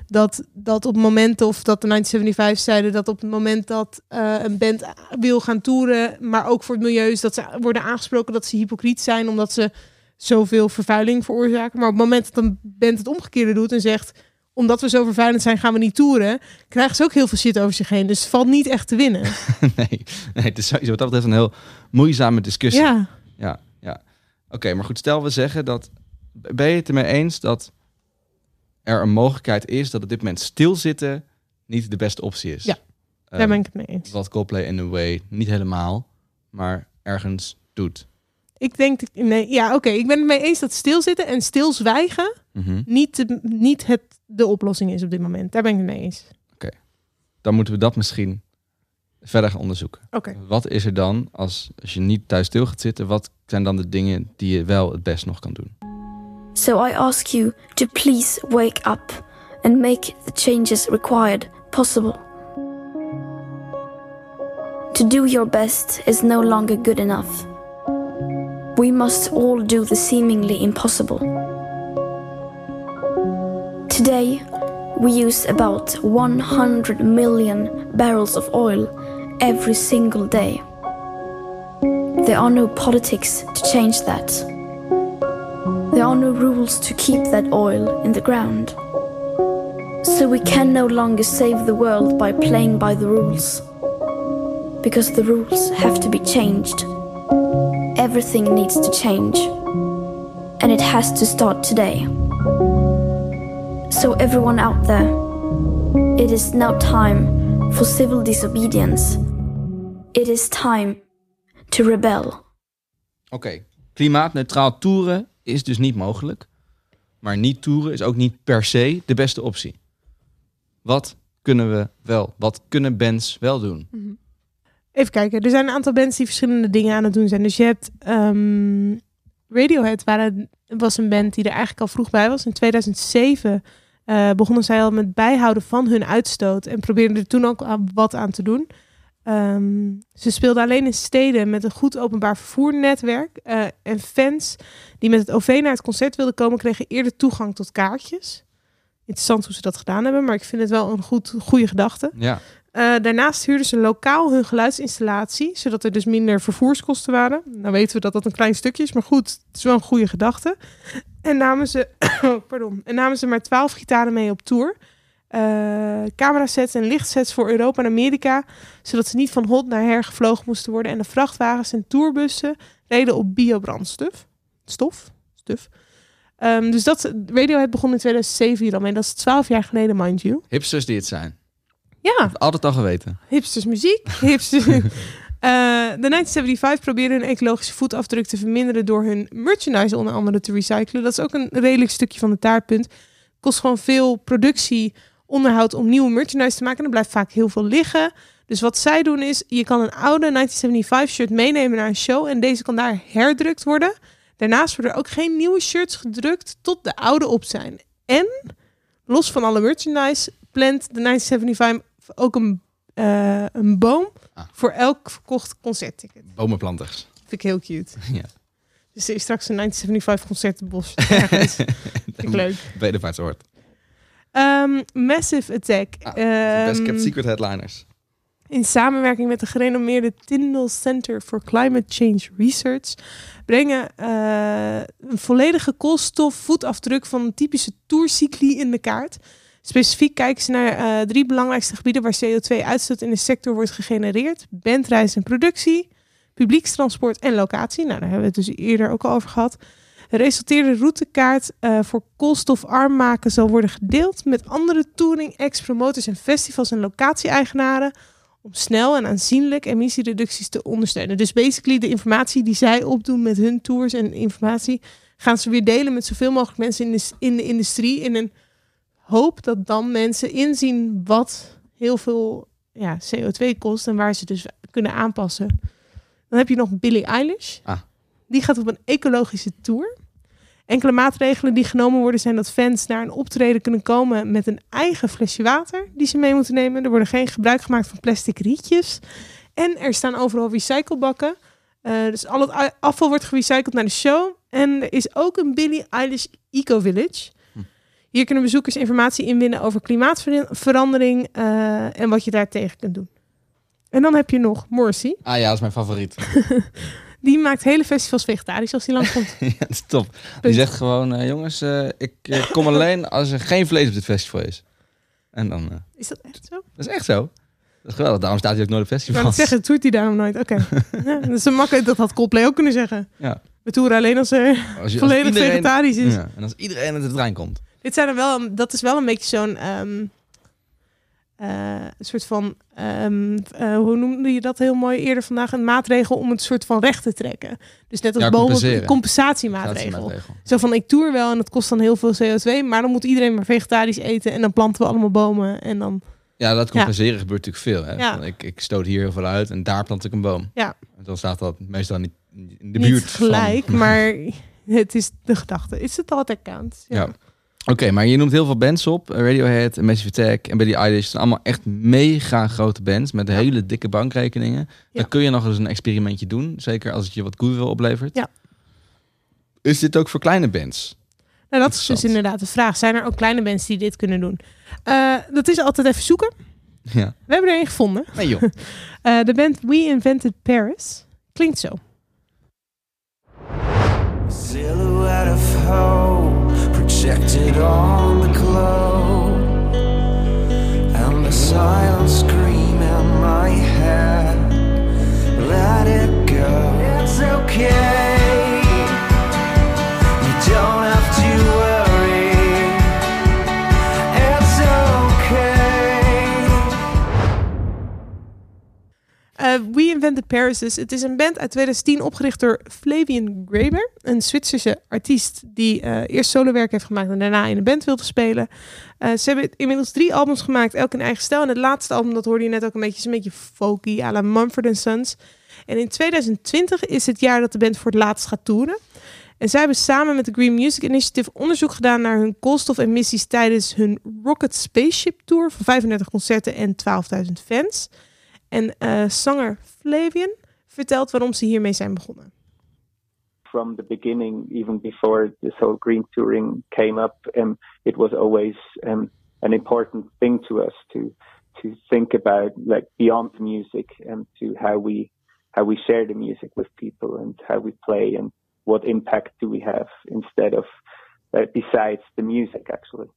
dat, dat op momenten, of dat de 1975 zeiden dat op het moment dat eh, een band wil gaan toeren, maar ook voor het milieu, is dat ze worden aangesproken dat ze hypocriet zijn omdat ze zoveel vervuiling veroorzaken. Maar op het moment dat een band het omgekeerde doet en zegt omdat we zo vervuilend zijn, gaan we niet toeren. Krijgen ze ook heel veel shit over zich heen. Dus het valt niet echt te winnen. nee, nee, het is sowieso wat dat betreft een heel moeizame discussie. Ja. Ja, ja. Oké, maar goed, stel we zeggen dat... Ben je het ermee eens dat er een mogelijkheid is dat op dit moment stilzitten niet de beste optie is? Ja, daar Ehm, ben ik het mee eens. Wat Coldplay in a way niet helemaal, maar ergens doet. Ik denk, nee, ja, oké. Ik ben het mee eens dat stilzitten en stilzwijgen Mhm. niet, de, niet het, de oplossing is op dit moment. Daar ben ik het mee eens. Dan moeten we dat misschien verder gaan onderzoeken. Oké. Wat is er dan als, als je niet thuis stil gaat zitten? Wat zijn dan de dingen die je wel het best nog kan doen? So I ask you to please wake up and make the changes required possible. To do your best is no longer good enough. We must all do the seemingly impossible. Today, we use about 100 million barrels of oil every single day. There are no politics to change that. There are no rules to keep that oil in the ground. So we can no longer save the world by playing by the rules. Because the rules have to be changed. Everything needs to change. And it has to start today. So, everyone out there, it is now time for civil disobedience. It is time to rebel. Oké, klimaatneutraal toeren is dus niet mogelijk. Maar niet toeren is ook niet per se de beste optie. Wat kunnen we wel? Wat kunnen bands wel doen? Even kijken. Er zijn een aantal bands die verschillende dingen aan het doen zijn. Dus je hebt ehm, Radiohead waren, was een band die er eigenlijk al vroeg bij was. In 2007 eh, begonnen zij al met bijhouden van hun uitstoot. En probeerden er toen ook aan- wat aan te doen. Ehm, ze speelden alleen in steden met een goed openbaar vervoernetwerk. eh, en fans die met het OV naar het concert wilden komen, kregen eerder toegang tot kaartjes. interessant hoe ze dat gedaan hebben, maar ik vind het wel een goed, goede gedachte. Ja. Eh, daarnaast huurden ze lokaal hun geluidsinstallatie, zodat er dus minder vervoerskosten waren. Nou weten we dat dat een klein stukje is, maar goed, het is wel een goede gedachte. En namen ze, pardon, en namen ze maar twaalf gitaren mee op tour. Eh camerasets en lichtsets voor Europa en Amerika, zodat ze niet van hot naar her gevlogen moesten worden. En de vrachtwagens en tourbussen reden op biobrandstof. Stof? Stuf. Ehm, dus dat, Radiohead begon in 2007 hier al mee. Dat is 12 jaar geleden, mind you. Hipsters die het zijn. Ja, Altijd al geweten. hipsters muziek. Hipsters. Eh, de 1975 probeerde hun ecologische voetafdruk te verminderen door hun merchandise onder andere te recyclen. Dat is ook een redelijk stukje van de taartpunt. Kost gewoon veel productie, onderhoud om nieuwe merchandise te maken. En er blijft vaak heel veel liggen. Dus wat zij doen is, je kan een oude 1975 shirt meenemen naar een show en deze kan daar herdrukt worden. Daarnaast worden er ook geen nieuwe shirts gedrukt tot de oude op zijn. En, los van alle merchandise, plant de 1975 ook een, eh, een boom Ah. voor elk verkocht concertticket. Bomenplanters. Vind ik heel cute. Ja. Dus er is straks een 1975 concertenbos. ergens. Vind ik leuk. Bedevaartsoord. Ehm, Massive Attack. Ah, de Best Kept Ehm, Secret Headliners. in samenwerking met de gerenommeerde Tyndall Center for Climate Change Research brengen eh, een volledige koolstofvoetafdruk van een typische tourcycli in de kaart. Specifiek kijken ze naar eh, drie belangrijkste gebieden waar CO2-uitstoot in de sector wordt gegenereerd: bandreis en productie, publiekstransport en locatie. Nou, daar hebben we het dus eerder ook al over gehad. De resulteerde routekaart eh, voor koolstofarm maken zal worden gedeeld met andere touring, ex-promoters en festivals en locatie-eigenaren om snel en aanzienlijk emissiereducties te ondersteunen. Dus basically de informatie die zij opdoen met hun tours en informatie gaan ze weer delen met zoveel mogelijk mensen in de, in de industrie in een hoop dat dan mensen inzien wat heel veel ja, CO2 kost en waar ze dus kunnen aanpassen. Dan heb je nog Billie Eilish. Ah. Die gaat op een ecologische tour. Enkele maatregelen die genomen worden zijn dat fans naar een optreden kunnen komen met een eigen flesje water die ze mee moeten nemen. Er worden geen gebruik gemaakt van plastic rietjes. En er staan overal recyclebakken. Eh, dus al het afval wordt gerecycled naar de show. En er is ook een Billie Eilish Eco Village. Hier kunnen bezoekers informatie inwinnen over klimaatverandering eh, en wat je daar tegen kunt doen. En dan heb je nog Morrissey. Ah ja, dat is mijn favoriet. Die maakt hele festivals vegetarisch als hij langskomt. ja, dat is top. Die zegt gewoon, eh, jongens, eh, ik eh, kom alleen als er geen vlees op dit festival is. En dan, Is dat echt zo? dat is echt zo. Dat is geweldig, daarom staat hij ook nooit op festivals. het zeggen, doet hij daarom nooit. Oké. ja, dat is een makkelijk, dat had Coldplay ook kunnen zeggen. Ja. We toeren alleen als er Als je- als volledig iedereen- vegetarisch is. Ja, en als iedereen uit de trein komt. Dit zijn er wel, dat is wel een beetje zo'n ehm, eh, een soort van, ehm, eh, hoe noemde je dat heel mooi eerder vandaag, een maatregel om het soort van recht te trekken. Dus net als Ja, bomen, compensatiemaatregel. Zo van, ik toer wel en dat kost dan heel veel CO2, maar dan moet iedereen maar vegetarisch eten en dan planten we allemaal bomen en dan, Ja, dat compenseren gebeurt natuurlijk veel. Hè? Ja. Ik, ik stoot hier heel veel uit en daar plant ik een boom. ja, En dan staat dat meestal niet in de niet buurt gelijk, van. maar het is de gedachte. Is het altijd count? Ja. Oké, maar je noemt heel veel bands op. Radiohead, Massive Attack en Billie Eilish. zijn allemaal echt mega grote bands met hele dikke bankrekeningen. Ja. Dan kun je nog eens een experimentje doen. Zeker als het je wat goodwill oplevert. Ja. Is dit ook voor kleine bands? Nou, dat is dus inderdaad de vraag. Zijn er ook kleine mensen die dit kunnen doen? Eh, dat is altijd even zoeken. Ja. We hebben er een gevonden. Nee joh. Eh, de band We Invented Paris klinkt zo. Silhouette of hope projected on the globe, and the silent scream in my head. Let it go. It's okay. Eh, We Invented Paris. Het is een band uit 2010 opgericht door Flavian Graeber. Een Zwitserse artiest die eh, eerst solowerk heeft gemaakt en daarna in een band wilde spelen. Eh, ze hebben inmiddels drie albums gemaakt, elk in eigen stijl. En het laatste album, dat hoorde je net ook een beetje, is een beetje folky, à la Mumford Sons. En in 2020 is het jaar dat de band voor het laatst gaat toeren. En zij hebben samen met de Green Music Initiative onderzoek gedaan naar hun koolstofemissies tijdens hun Rocket Spaceship Tour van 35 concerten en 12.000 fans. En eh, zanger Flavian vertelt waarom ze hiermee zijn begonnen. from the beginning, even before this whole green touring came up, um, it was always um, an important thing to us to to think about like beyond the music and to how we how we share the music with people and how we play and what impact do we have instead of uh, besides the music actually.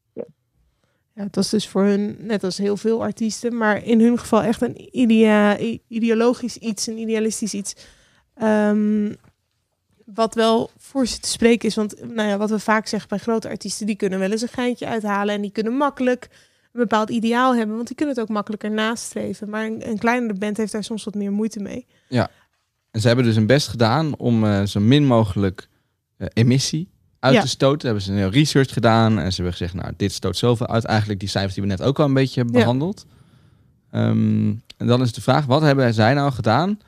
Ja, het was dus voor hun, net als heel veel artiesten, maar in hun geval echt een idea, ideologisch iets, een idealistisch iets. Ehm, wat wel voor ze te spreken is, want nou ja, wat we vaak zeggen bij grote artiesten, die kunnen wel eens een geintje uithalen en die kunnen makkelijk een bepaald ideaal hebben, want die kunnen het ook makkelijker nastreven. Maar een, een kleinere band heeft daar soms wat meer moeite mee. Ja. En ze hebben dus hun best gedaan om eh, zo min mogelijk eh, emissie uit Ja. te stoten. Hebben ze een heel research gedaan en ze hebben gezegd, nou, dit stoot zoveel uit. Eigenlijk die cijfers die we net ook al een beetje hebben Ja. behandeld. Ehm, en dan is de vraag, wat hebben zij nou gedaan?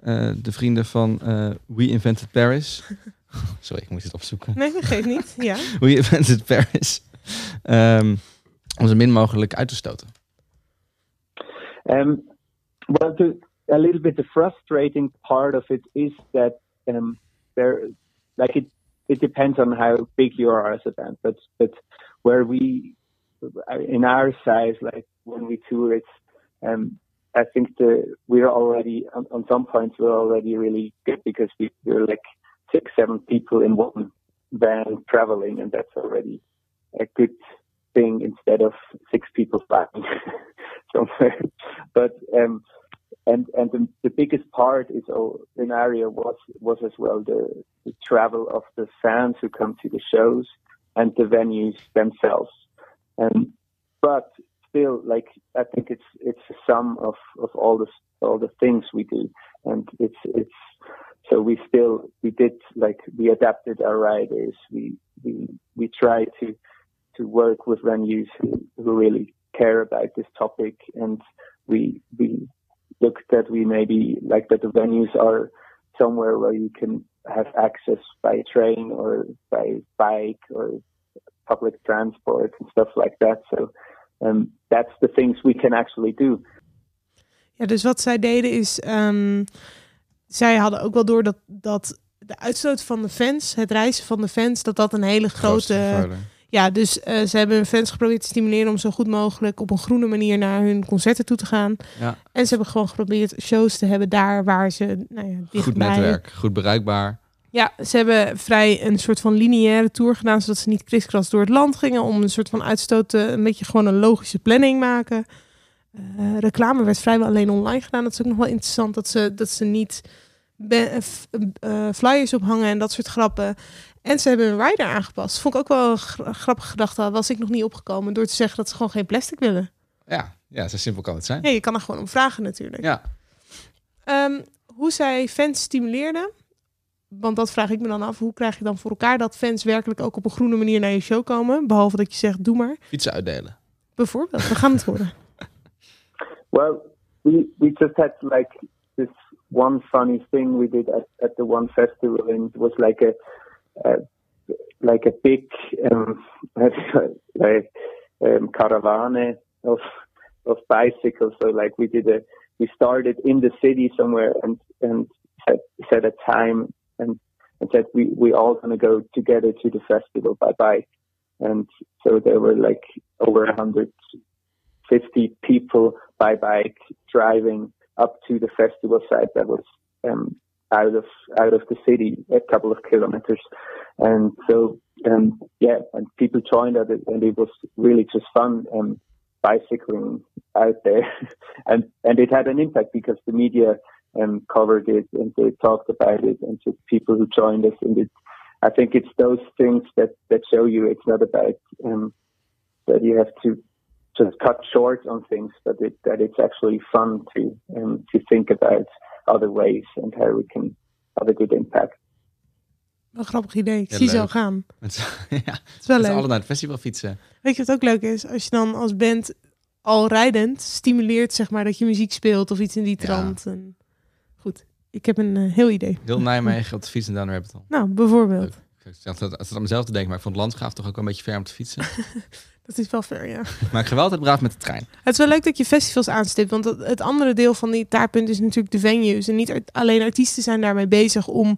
Eh, de vrienden van eh, We Invented Paris. Sorry, ik moet het opzoeken. Nee, dat geeft niet. Ja. We Invented Paris. Ehm, om zo min mogelijk uit te stoten. Um, well, the, a little bit the frustrating part of it is that um, there, like it, it depends on how big you are as a band. But but where we, in our size, like when we tour, it's um, I think the we're already on, on some points we're already really good because we, we're like six seven people in one van traveling, and that's already a good thing instead of six people flying somewhere. But um, and and the, the biggest part is oh, in area was was as well the, the travel of the fans who come to the shows and the venues themselves. Um, but still, like I think it's it's a sum of, of all the all the things we do, and it's it's so we still we did like we adapted our riders. We we we try to to work with venues who, who really care about this topic and we we look that we maybe like that the venues are somewhere where you can have access by train or by bike or public transport and stuff like that. So um, that's the things we can actually do. Ja, dus wat zij deden is, ehm, zij hadden ook wel door dat, dat de uitstoot van de fans, het reizen van de fans, dat dat een hele Grootste grote... Ja, dus eh, ze hebben hun fans geprobeerd te stimuleren om zo goed mogelijk op een groene manier naar hun concerten toe te gaan. Ja. En ze hebben gewoon geprobeerd shows te hebben daar waar ze, nou ja, Goed netwerk, goed bereikbaar. Ja, ze hebben vrij een soort van lineaire tour gedaan, zodat ze niet kriskras door het land gingen om een soort van uitstoot, te, een beetje gewoon een logische planning maken. Eh, reclame werd vrijwel alleen online gedaan. Dat is ook nog wel interessant dat ze, dat ze niet flyers ophangen en dat soort grappen. En ze hebben een rider aangepast. Vond ik ook wel een gra- grappige gedachte. Was ik nog niet opgekomen door te zeggen dat ze gewoon geen plastic willen. Ja, ja, zo simpel kan het zijn. Ja, je kan er gewoon om vragen natuurlijk. Ja. Ehm, hoe zij fans stimuleerden. Want dat vraag ik me dan af. Hoe krijg je dan voor elkaar dat fans werkelijk ook op een groene manier naar je show komen? Behalve dat je zegt, doe maar. Fietsen uitdelen. Bijvoorbeeld, we gaan het horen. Well, we we just had like one funny thing we did at, at the one festival, and it was like a, a like a big um, like um, caravane of of bicycles. So like we did a we started in the city somewhere and and set set a time and and said we we all gonna go together to the festival by bike. And so there were like over 150 people by bike driving up to the festival site that was um, out of out of the city a couple of kilometers. And so um, yeah and people joined it and it was really just fun um, bicycling out there. And and it had an impact because the media um, covered it and they talked about it and just people who joined us and it I think it's those things that that show you it's not about um, that you have to just cut short on things, but it, that it's actually fun to um, to think about other ways and how we can have a good impact. Wel een grappig idee. Ik Ja, zie zo gaan. Met ja, Het is wel leuk. allen naar het festival fietsen. Weet je wat ook leuk is? Als je dan als band al rijdend stimuleert, zeg maar, dat je muziek speelt of iets in die Ja. trant. En... Goed, ik heb een eh, heel idee. Heel Nijmegen op de fiets en down rabbit hole. Nou, bijvoorbeeld. Ik zat het aan mezelf te denken, maar ik vond het landgraaf toch ook wel een beetje ver om te fietsen. Dat is wel fair, ja. maar ik ga wel altijd braaf met de trein. Het is wel leuk dat je festivals aanstipt, want het, andere deel van die taartpunt is natuurlijk de venues. En niet alleen artiesten zijn daarmee bezig om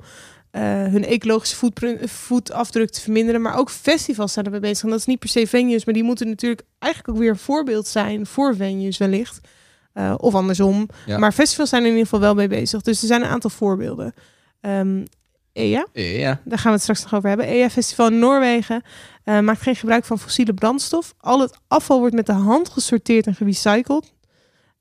eh, hun ecologische voetafdruk te verminderen. Maar ook festivals zijn ermee bezig. En dat is niet per se venues, maar die moeten natuurlijk eigenlijk ook weer een voorbeeld zijn voor venues wellicht. Eh, of andersom. Ja. Maar festivals zijn er in ieder geval wel mee bezig. Dus er zijn een aantal voorbeelden. Ehm EA, daar gaan we het straks nog over hebben. EA Festival in Noorwegen eh, maakt geen gebruik van fossiele brandstof. Al het afval wordt met de hand gesorteerd en gerecycled.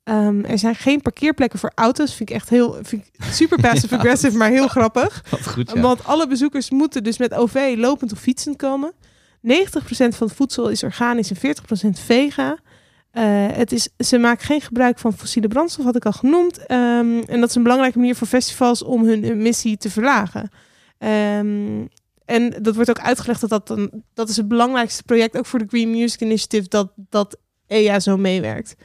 Ehm, er zijn geen parkeerplekken voor auto's. Vind ik echt heel vind ik super passive Ja, aggressive, maar heel grappig. Wat goed, ja. Want alle bezoekers moeten dus met OV lopend of fietsend komen. 90% van het voedsel is organisch en 40% vega. Eh, het is, ze maken geen gebruik van fossiele brandstof, had ik al genoemd. Ehm, en dat is een belangrijke manier voor festivals om hun emissie te verlagen. Ehm, en dat wordt ook uitgelegd dat dat, een, dat is het belangrijkste project, ook voor de Green Music Initiative, dat, dat EA zo meewerkt.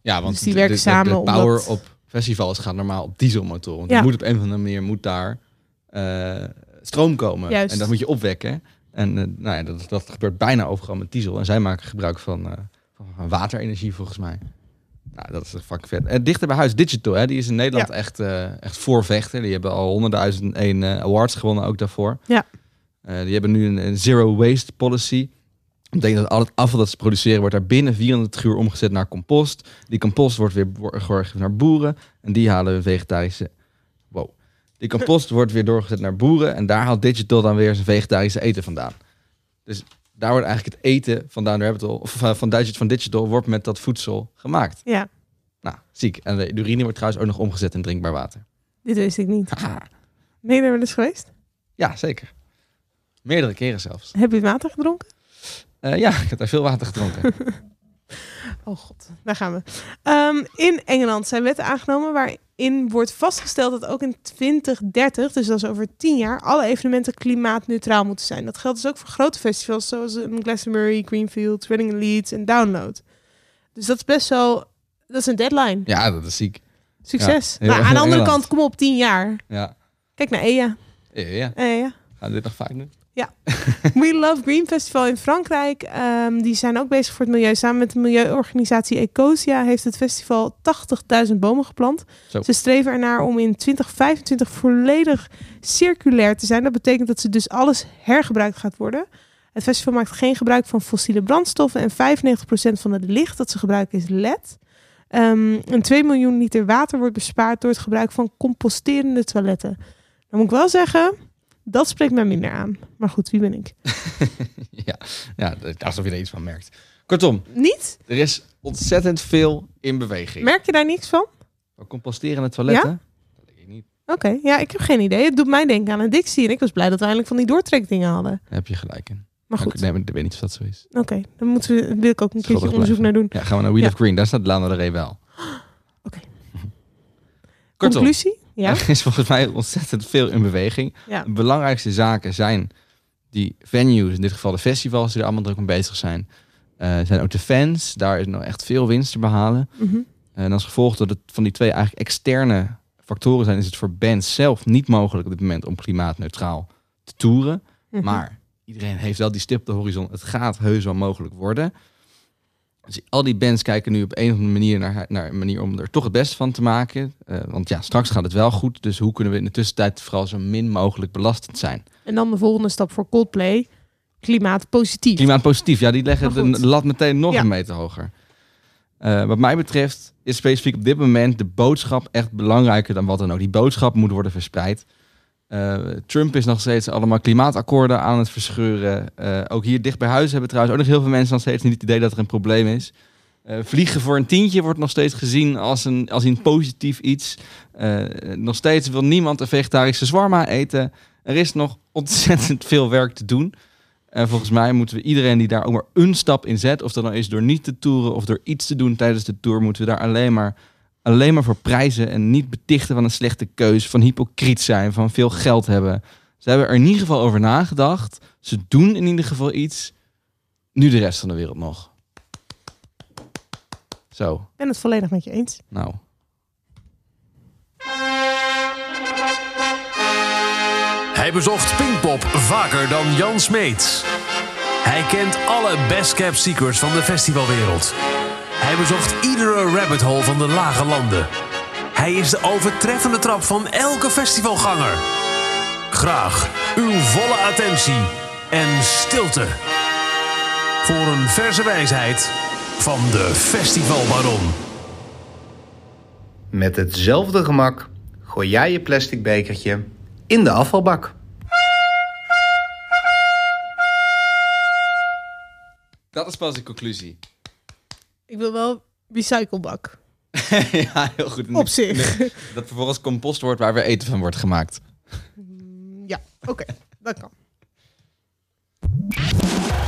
Ja, want Dus die de- werken de, de- samen De, omdat- power op festivals gaat normaal op dieselmotoren. Want Ja. moet op een of andere manier moet daar eh, stroom komen. Juist. En dat moet je opwekken. En eh, nou ja, dat, dat gebeurt bijna overal met diesel. En zij maken gebruik van, eh, van waterenergie volgens mij. Nou, dat is echt fucking vet. En dichter bij huis, Digital, hè, die is in Nederland Ja. echt, eh, echt voorvechter. Die hebben al honderdduizend één eh, awards gewonnen ook daarvoor. Ja. Eh, die hebben nu een, een zero waste policy. Dat betekent dat al het afval dat ze produceren wordt daar binnen 24 uur omgezet naar compost. Die compost wordt weer doorgegeven naar boeren. En die halen een vegetarische... Wow. Die compost wordt weer doorgezet naar boeren. En daar haalt Digital dan weer zijn vegetarische eten vandaan. Dus daar wordt eigenlijk het eten vandaan door Habital, of eh, van, Digital, van Digital wordt met dat voedsel gemaakt. Ja, Nou, ziek. En de urine wordt trouwens ook nog omgezet in drinkbaar water. dit wist ik niet. Ben je er wel eens geweest? Ja, zeker. Meerdere keren zelfs. Heb je water gedronken? Eh, ja, ik heb daar veel water gedronken. Oh god, daar gaan we. Ehm, in Engeland zijn wetten aangenomen waarin wordt vastgesteld dat ook in 2030, dus dat is over 10 jaar, alle evenementen klimaatneutraal moeten zijn. Dat geldt dus ook voor grote festivals zoals een Glastonbury, Greenfield, Reading Leeds en Download. Dus dat is best wel, dat is een deadline. ja, dat is ziek. Succes. Ja, maar aan de andere Engeland. kant, kom op, 10 jaar. Ja. Kijk naar EA. Ja. EA. Gaan we dit nog vaak doen? Ja. We Love Green Festival in Frankrijk. ehm, die zijn ook bezig voor het milieu. Samen met de milieuorganisatie Ecosia heeft het festival 80.000 bomen geplant. Zo. Ze streven ernaar om in 2025 volledig circulair te zijn. Dat betekent dat ze dus alles hergebruikt gaat worden. Het festival maakt geen gebruik van fossiele brandstoffen. En 95% van het licht dat ze gebruiken is LED. Ehm, en 2 miljoen liter water wordt bespaard door het gebruik van composterende toiletten. Dan moet ik wel zeggen, dat spreekt mij minder aan. Maar goed, wie ben ik? ja, ja, alsof je er iets van merkt. Kortom, Niet? er is ontzettend veel in beweging. Merk je daar niks van? Van Composterende toiletten? Oké, ja, ik heb geen idee. Het doet mij denken aan addictie. En ik was blij dat we eindelijk van die doortrekdingen hadden. Daar heb je gelijk in. Maar goed. Ik, nee, maar ik weet niet of dat zo is. Oké, dan moeten we, wil ik ook een keertje onderzoek naar doen. Ja, gaan we naar Wheel Ja. of Green. Daar staat Lana Del Rey wel. Oké. Kortom, Conclusie? Ja. er is volgens mij ontzettend veel in beweging. Ja. De belangrijkste zaken zijn die venues, in dit geval de festivals, die er allemaal druk mee bezig zijn. Eh, zijn ook de fans. Daar is nog echt veel winst te behalen. Mhm. En als gevolg dat het van die twee eigenlijk externe factoren zijn, is het voor bands zelf niet mogelijk op dit moment om klimaatneutraal te toeren. Mhm. Maar iedereen heeft wel die stip op de horizon. Het gaat heus wel mogelijk worden. Dus al die bands kijken nu op een of andere manier naar, naar een manier om er toch het beste van te maken. Eh, want ja, straks gaat het wel goed. Dus hoe kunnen we in de tussentijd vooral zo min mogelijk belastend zijn? En dan de volgende stap voor Coldplay. Klimaatpositief. Klimaatpositief, ja, die leggen de lat meteen nog Ja. een meter hoger. Eh, wat mij betreft is specifiek op dit moment de boodschap echt belangrijker dan wat dan ook. Die boodschap moet worden verspreid. Eh, Trump is nog steeds allemaal klimaatakkoorden aan het verscheuren. Eh, ook hier dicht bij huis hebben trouwens ook nog heel veel mensen nog steeds niet het idee dat er een probleem is. Eh, vliegen voor een tientje wordt nog steeds gezien als een, als een positief iets. Nog steeds wil niemand een vegetarische zwarma eten. Er is nog ontzettend veel werk te doen. En volgens mij moeten we iedereen die daar ook maar een stap in zet, of dat dan is door niet te toeren of door iets te doen tijdens de tour, moeten we daar alleen maar, alleen maar voor prijzen en niet betichten van een slechte keus, van hypocriet zijn, van veel geld hebben. Ze hebben er in ieder geval over nagedacht. Ze doen in ieder geval iets. Nu de rest van de wereld nog. Zo, Ik ben het volledig met je eens. nou. Hij bezocht Pinkpop vaker dan Jan Smeets. Hij kent alle best kept secrets van de festivalwereld. Hij bezocht iedere rabbit hole van de lage landen. Hij is de overtreffende trap van elke festivalganger. Graag uw volle attentie en stilte. Voor een verse wijsheid van de Festivalbaron. Met hetzelfde gemak gooi jij je plastic bekertje in de afvalbak. Dat is pas de conclusie. Ik wil wel recyclebak. ja, heel goed. Op zich. Nee, dat vervolgens compost wordt waar weer eten van wordt gemaakt. Ja, oké. dat kan.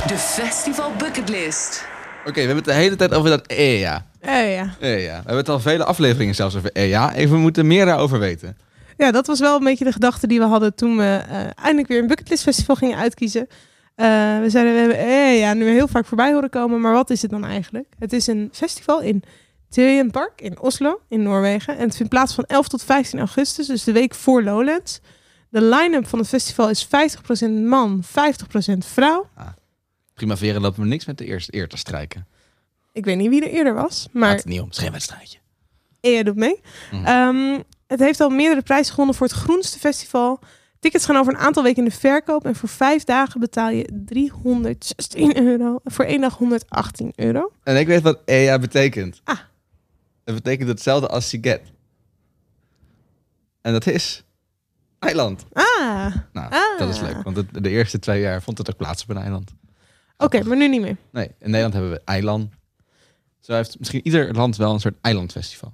De Festival Bucketlist. Oké, we hebben het de hele tijd over dat EA. Eh, ja. EA. We hebben het al vele afleveringen zelfs over EA. Even we moeten meer daarover weten. ja, dat was wel een beetje de gedachte die we hadden toen we eh, eindelijk weer een bucketlist festival gingen uitkiezen. Eh, we zeiden, we hebben eh, ja, nu heel vaak voorbij horen komen, maar wat is het dan eigenlijk? Het is een festival in Tøyen Park in Oslo, in Noorwegen. En het vindt plaats van 11 tot 15 augustus, dus de week voor Lowlands. De line-up van het festival is 50% man, 50% vrouw. Primavera lopen we niks met de eerste eer te strijken. Ik weet niet wie er eerder was, maar Gaat het niet om, het is geen wedstrijdje. EA doet mee. Mhm. Ehm, het heeft al meerdere prijzen gewonnen voor het groenste festival. Tickets gaan over een aantal weken in de verkoop. En voor vijf dagen betaal je 316 euro. Voor één dag 118 euro. En ik weet wat EA betekent. Ah. Het betekent hetzelfde als Siget. En dat is eiland. Ah, Nou, Ah. dat is leuk. Want het- de eerste twee jaar vond het ook plaats op een eiland. oké, maar nu niet meer. Nee, in Nederland hebben we eiland. Zo heeft misschien ieder land wel een soort eilandfestival.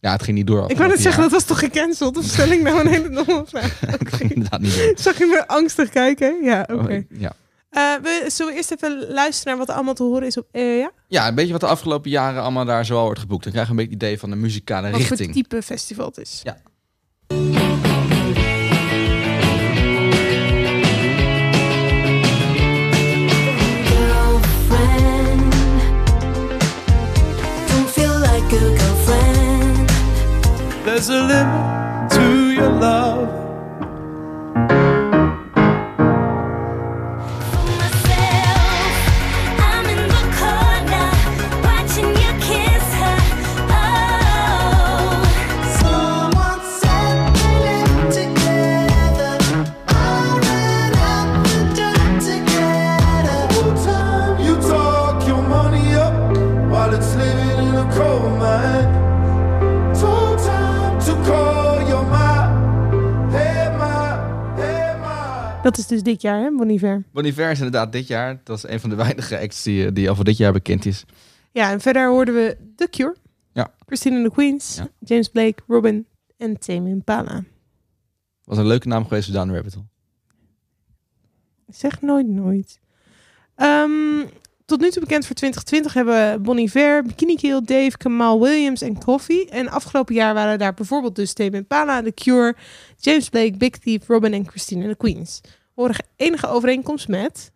Ja, het ging niet door. Ik wou net zeggen, dat was toch gecanceld? Of stel ik nou een hele domme vraag? ging inderdaad niet door. Zag je me angstig kijken? Ja, oké. Oh, ja. Eh, we, zullen we eerst even luisteren naar wat er allemaal te horen is op EA? ja, een beetje wat de afgelopen jaren allemaal daar zoal wordt geboekt. Dan krijg je een beetje idee van de muzikale Wat voor richting. type festival het is. Ja. There's a limit to your love. Dat is dus dit jaar, hè, Bon Iver? Bon Iver is inderdaad dit jaar. Dat is een van de weinige acts die, eh, die al voor dit jaar bekend is. Ja, en verder hoorden we The Cure, Ja. Christine and the Queens, James Blake, Robin en Tame Impala. Was een leuke naam geweest voor Down the Rabbit Hole. Zeg nooit nooit. Ehm, tot nu toe bekend voor 2020 hebben Bon Iver, Bikini Kill, Dave, Kamal Williams en Coffee. En afgelopen jaar waren daar bijvoorbeeld dus Tame Impala, The Cure, James Blake, Big Thief, Robin en Christine and the Queens. Horen enige overeenkomst met...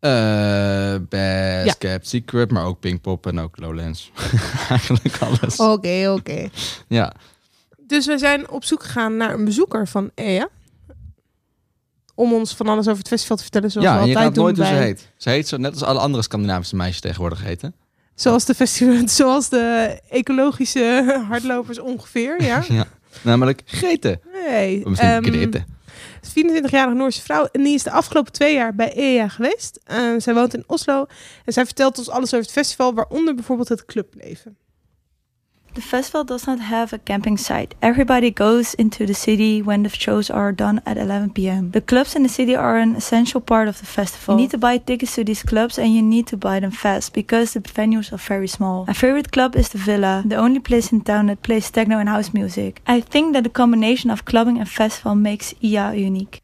Eh Best Kept Secret, maar ook Pinkpop en ook Lowlands. Eigenlijk alles. Oké, oké. Ja. Dus we zijn op zoek gegaan naar een bezoeker van EA. Om ons van alles over het festival te vertellen, zoals ja, we en je altijd raadt doen nooit hoe ze heet. Ze heet zo net als alle andere Scandinavische meisjes tegenwoordig heten. Zoals de, festival, zoals de ecologische hardlopers ongeveer, ja. Ja. Namelijk Grete. Nee. Of misschien Grete. 24-jarige Noorse vrouw. En die is de afgelopen twee jaar bij EA geweest. Eh, zij woont in Oslo. En zij vertelt ons alles over het festival, waaronder bijvoorbeeld het clubleven. The festival does not have a camping site. Everybody goes into the city when the shows are done at 11 p.m. The clubs in the city are an essential part of the festival. You need to buy tickets to these clubs and you need to buy them fast because the venues are very small. My favorite club is the Villa, the only place in town that plays techno and house music. I think that the combination of clubbing and festival makes IA unique.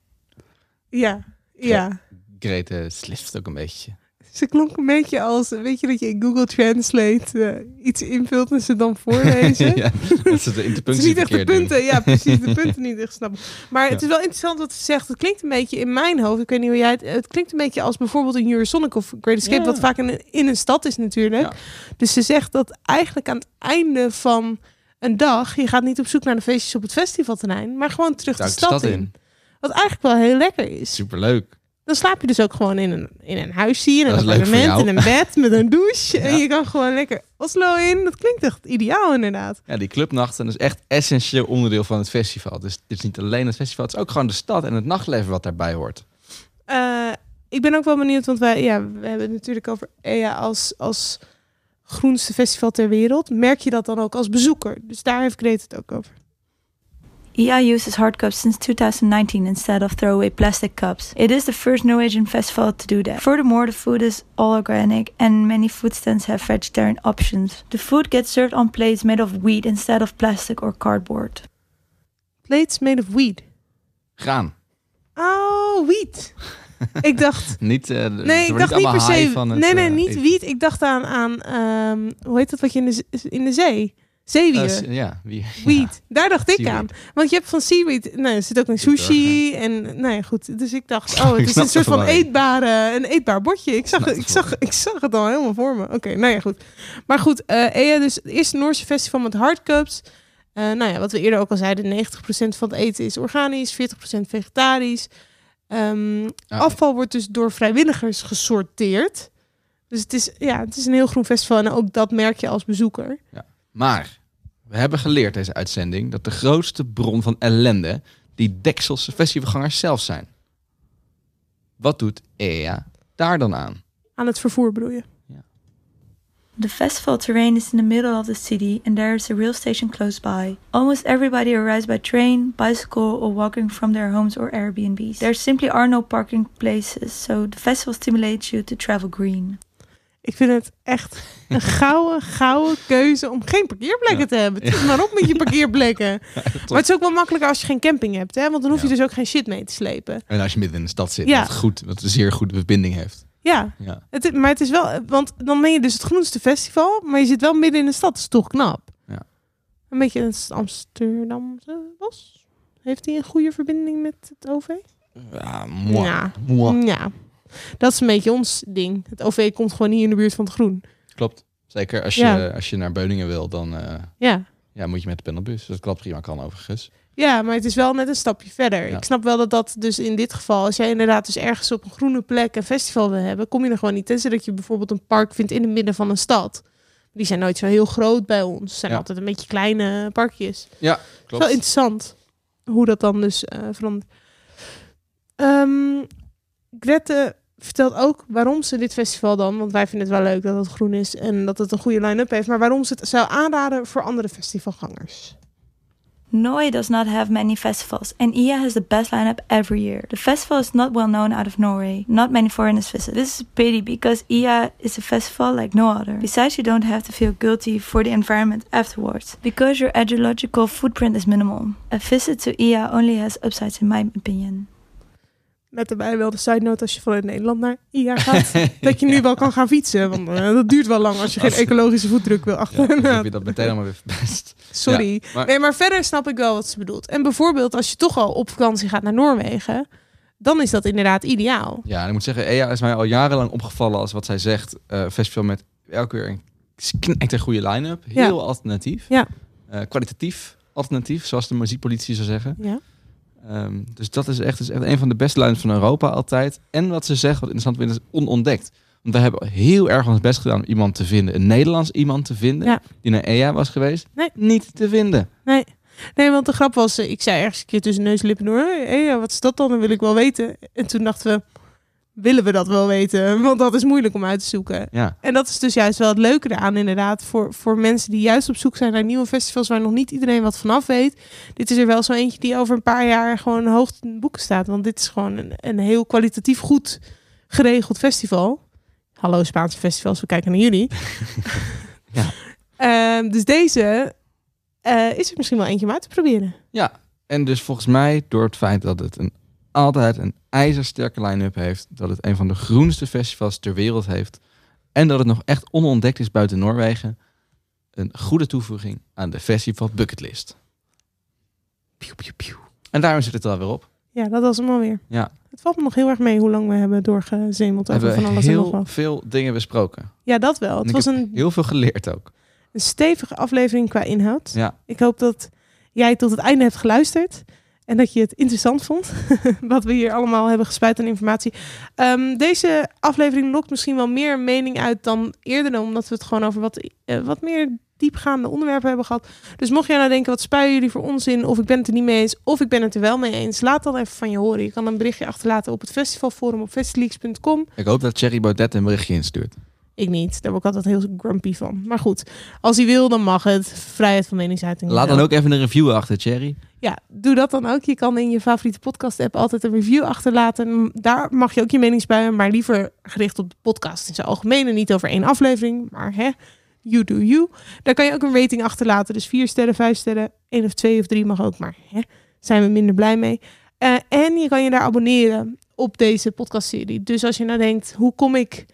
Ja, ja. Grete eh, slift ook een beetje. Ze klonk een beetje als, weet je dat je in Google Translate eh, iets invult en ze dan voorlezen? ja, dat ze de Het is interpunctie niet echt de doen. punten, ja precies, de punten niet echt snappen. Maar het Ja. is wel interessant wat ze zegt. Het klinkt een beetje in mijn hoofd, ik weet niet hoe jij het... Het klinkt een beetje als bijvoorbeeld een Eurosonic of Great Escape, Ja. wat vaak in, in een stad is natuurlijk. Dus ze zegt dat eigenlijk aan het einde van een dag, je gaat niet op zoek naar de feestjes op het festivalterrein, maar gewoon terug de Duik stad, in. Wat eigenlijk wel heel lekker is. Superleuk. Dan slaap je dus ook gewoon in een, in een huisje, in een appartement, in een bed met een douche. En je kan gewoon lekker Oslo in. Dat klinkt echt ideaal inderdaad. Ja, die clubnachten is echt essentieel onderdeel van het festival. Dus het is niet alleen het festival, het is ook gewoon de stad en het nachtleven wat daarbij hoort. Eh, ik ben ook wel benieuwd, want wij, ja, we hebben het natuurlijk over EA als, als groenste festival ter wereld. Merk je dat dan ook als bezoeker? Dus daar heeft Grete het ook over. EI uses hard cups since 2019 instead of throwaway plastic cups. It is the first Norwegian festival to do that. Furthermore, the food is all organic and many food stands have vegetarian options. The food gets served on plates made of wheat instead of plastic or cardboard. Plates made of weed. Graan. Oh, wiet. ik dacht... Niet, eh, Nee, ik dacht niet per se... nee, nee, niet wiet. Ik dacht aan, aan ehm, hoe heet dat wat je in de, in de zee? Zeewier. ja, wie? Weed. Daar dacht ik Seaweed. aan. Want je hebt van seaweed, nee, er zit ook in sushi en nee, goed. Dus ik dacht, oh, het is een soort van eetbare, een eetbaar bordje. Ik zag, ik, zag, ik zag het al helemaal voor me. Oké, nou ja, goed. Maar goed, eh EA, dus het eerste Noorse festival met hardcups. Eh nou ja, wat we eerder ook al zeiden, 90% van het eten is organisch, 40% vegetarisch. Ehm, Afval wordt dus door vrijwilligers gesorteerd. Dus het is, ja, het is een heel groen festival en ook dat merk je als bezoeker. Maar we hebben geleerd deze uitzending dat de grootste bron van ellende die dekselse festivalgangers zelf zijn. Wat doet EA daar dan aan? Aan het vervoer bedoel je? The festival terrain is in the middle of the city and there is a rail station close by. Almost everybody arrives by train, bicycle, or walking from their homes or Airbnbs. There simply are no parking places, so the festival stimulates you to travel green. Ik vind het echt een gouden, gouden keuze om geen parkeerplekken te hebben. Maar op met je parkeerplekken. maar het is ook wel makkelijker als je geen camping hebt, hè? Want dan hoef je dus ook geen shit mee te slepen. En als je midden in de stad zit, Ja. wat, goed, wat een zeer goede verbinding heeft. Ja, Ja. Het, maar het is wel, want dan ben je dus het groenste festival, maar je zit wel midden in de stad. Dat is toch knap. Ja. Een beetje het Amsterdamse bos. Heeft hij een goede verbinding met het OV? Ja, moi. Ja. Dat is een beetje ons ding. Het OV komt gewoon hier in de buurt van het groen. Klopt. Zeker als je, Ja. als je naar Beuningen wil, dan eh, Ja. ja, moet je met de pendelbus. Dat klopt prima kan overigens. Ja, maar het is wel net een stapje verder. Ja. Ik snap wel dat dat dus in dit geval, als jij inderdaad dus ergens op een groene plek een festival wil hebben, kom je er gewoon niet. Tenzij dat je bijvoorbeeld een park vindt in het midden van een stad. Die zijn nooit zo heel groot bij ons. Het zijn Ja. altijd een beetje kleine parkjes. Ja, Het is klopt. wel interessant hoe dat dan dus eh, verandert. Ehm Grette vertelt ook waarom ze dit festival dan, want wij vinden het wel leuk dat het groen is en dat het een goede line-up heeft, maar waarom ze het zou aanraden voor andere festivalgangers. Norway does not have many festivals, and IA has the best lineup every year. The festival is not well known out of Norway. Not many foreigners visit. This is pity because IA is a festival like no other. Besides, you don't have to feel guilty for the environment afterwards, because your ecological footprint is minimal. A visit to IA only has upsides, in my opinion. Met daarbij wel de side note als je vanuit Nederland naar IA gaat, dat je nu wel kan gaan fietsen. Want eh, dat duurt wel lang als je geen ecologische voetdruk wil Ja, achter. dan heb je dat meteen allemaal weer verpest. Sorry. Ja, maar- Nee, maar verder snap ik wel wat ze bedoelt. En bijvoorbeeld als je toch al op vakantie gaat naar Noorwegen, dan is dat inderdaad ideaal. Ja, en ik moet zeggen, EA is mij al jarenlang opgevallen als wat zij zegt. eh, festival met elke keer een knijter goede line-up. Heel Ja. alternatief. Ja. Eh, kwalitatief alternatief, zoals de muziekpolitie zou zeggen. Ja. Ehm, dus dat is echt, is echt een van de beste line van Europa altijd. En wat ze zegt, wat interessant vind, is onontdekt. Want we hebben heel erg ons best gedaan om iemand te vinden. Een Nederlands iemand te vinden. Ja. Die naar EA was geweest. Nee. Niet te vinden. Nee. Nee, want de grap was, eh, ik zei ergens een keer tussen neus en lippen door, hé, wat is dat dan? Dat wil ik wel weten. En toen dachten we, willen we dat wel weten? Want dat is moeilijk om uit te zoeken. Ja. En dat is dus juist wel het leuke eraan inderdaad. Voor, voor mensen die juist op zoek zijn naar nieuwe festivals waar nog niet iedereen wat vanaf weet. Dit is er wel zo eentje die over een paar jaar gewoon hoog in de boeken staat. Want dit is gewoon een, een heel kwalitatief goed geregeld festival. Hallo Spaanse festivals, we kijken naar jullie. Ja. Ehm, dus deze eh, is er misschien wel eentje om uit te proberen. Ja, en dus volgens mij door het feit dat het een, altijd een ijzersterke line-up heeft, dat het een van de groenste festivals ter wereld heeft en dat het nog echt onontdekt is buiten Noorwegen, een goede toevoeging aan de festival bucketlist. Piu, piu, piu. En daarom zit het er alweer op. Ja, dat was hem alweer. Ja, Het valt me nog heel erg mee hoe lang we hebben doorgezemeld we over van alles en nog heel wat. veel dingen besproken. Ja, dat wel. Het ik was heb een, heel veel geleerd ook. een stevige aflevering qua inhoud. Ja. Ik hoop dat jij tot het einde hebt geluisterd. En dat je het interessant vond, wat we hier allemaal hebben gespuit aan informatie. Ehm, deze aflevering lokt misschien wel meer mening uit dan eerder, omdat we het gewoon over wat, eh, wat meer diepgaande onderwerpen hebben gehad. Dus mocht jij nou denken, wat spuien jullie voor onzin? Of ik ben het er niet mee eens, of ik ben het er wel mee eens. Laat dan even van je horen. Je kan een berichtje achterlaten op het festivalforum op festileaks.com. Ik hoop dat Thierry Baudet een berichtje instuurt. Ik niet, daar word ik altijd heel grumpy van. Maar goed, als hij wil, dan mag het. Vrijheid van meningsuiting. Laat dan ook even een review achter, Thierry. Ja, doe dat dan ook. Je kan in je favoriete podcast app altijd een review achterlaten. Daar mag je ook je mening spuien, maar liever gericht op de podcast in zijn algemeen en niet over één aflevering. Maar hè, you do you. Daar kan je ook een rating achterlaten. Dus vier sterren, vijf sterren, één of twee of drie mag ook, maar hè, zijn we minder blij mee. Eh, en je kan je daar abonneren op deze podcastserie. Dus als je nou denkt, hoe kom ik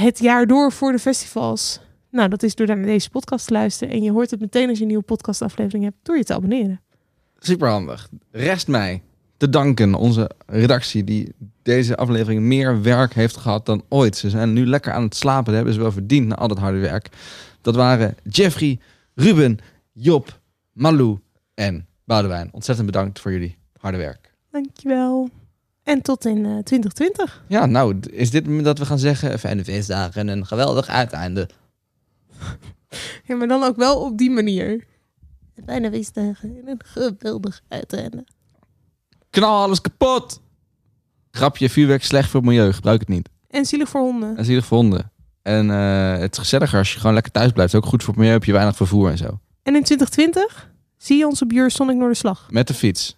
het jaar door voor de festivals? Nou, dat is door naar deze podcast te luisteren. En je hoort het meteen als je een nieuwe podcastaflevering hebt, door je te abonneren. Super handig. Rest mij te danken, onze redactie, die deze aflevering meer werk heeft gehad dan ooit. Ze zijn nu lekker aan het slapen, dat hebben ze wel verdiend na al dat harde werk. Dat waren Jeffrey, Ruben, Job, Malou en Boudewijn. Ontzettend bedankt voor jullie harde werk. Dankjewel. En tot in eh, 2020. Ja, nou, is dit dat we gaan zeggen, fijne feestdagen en een geweldig uiteinde. Ja, maar dan ook wel op die manier. Bijna feestdagen en een geweldig uiteinde. Knal alles kapot! Grapje, vuurwerk slecht voor het milieu, gebruik het niet. En zielig voor honden. En zielig voor honden. En eh, het is gezelliger als je gewoon lekker thuis blijft. Ook goed voor het milieu, heb je weinig vervoer en zo. En in 2020 zie je ons op Eurosonic Noorderslag. Met de fiets.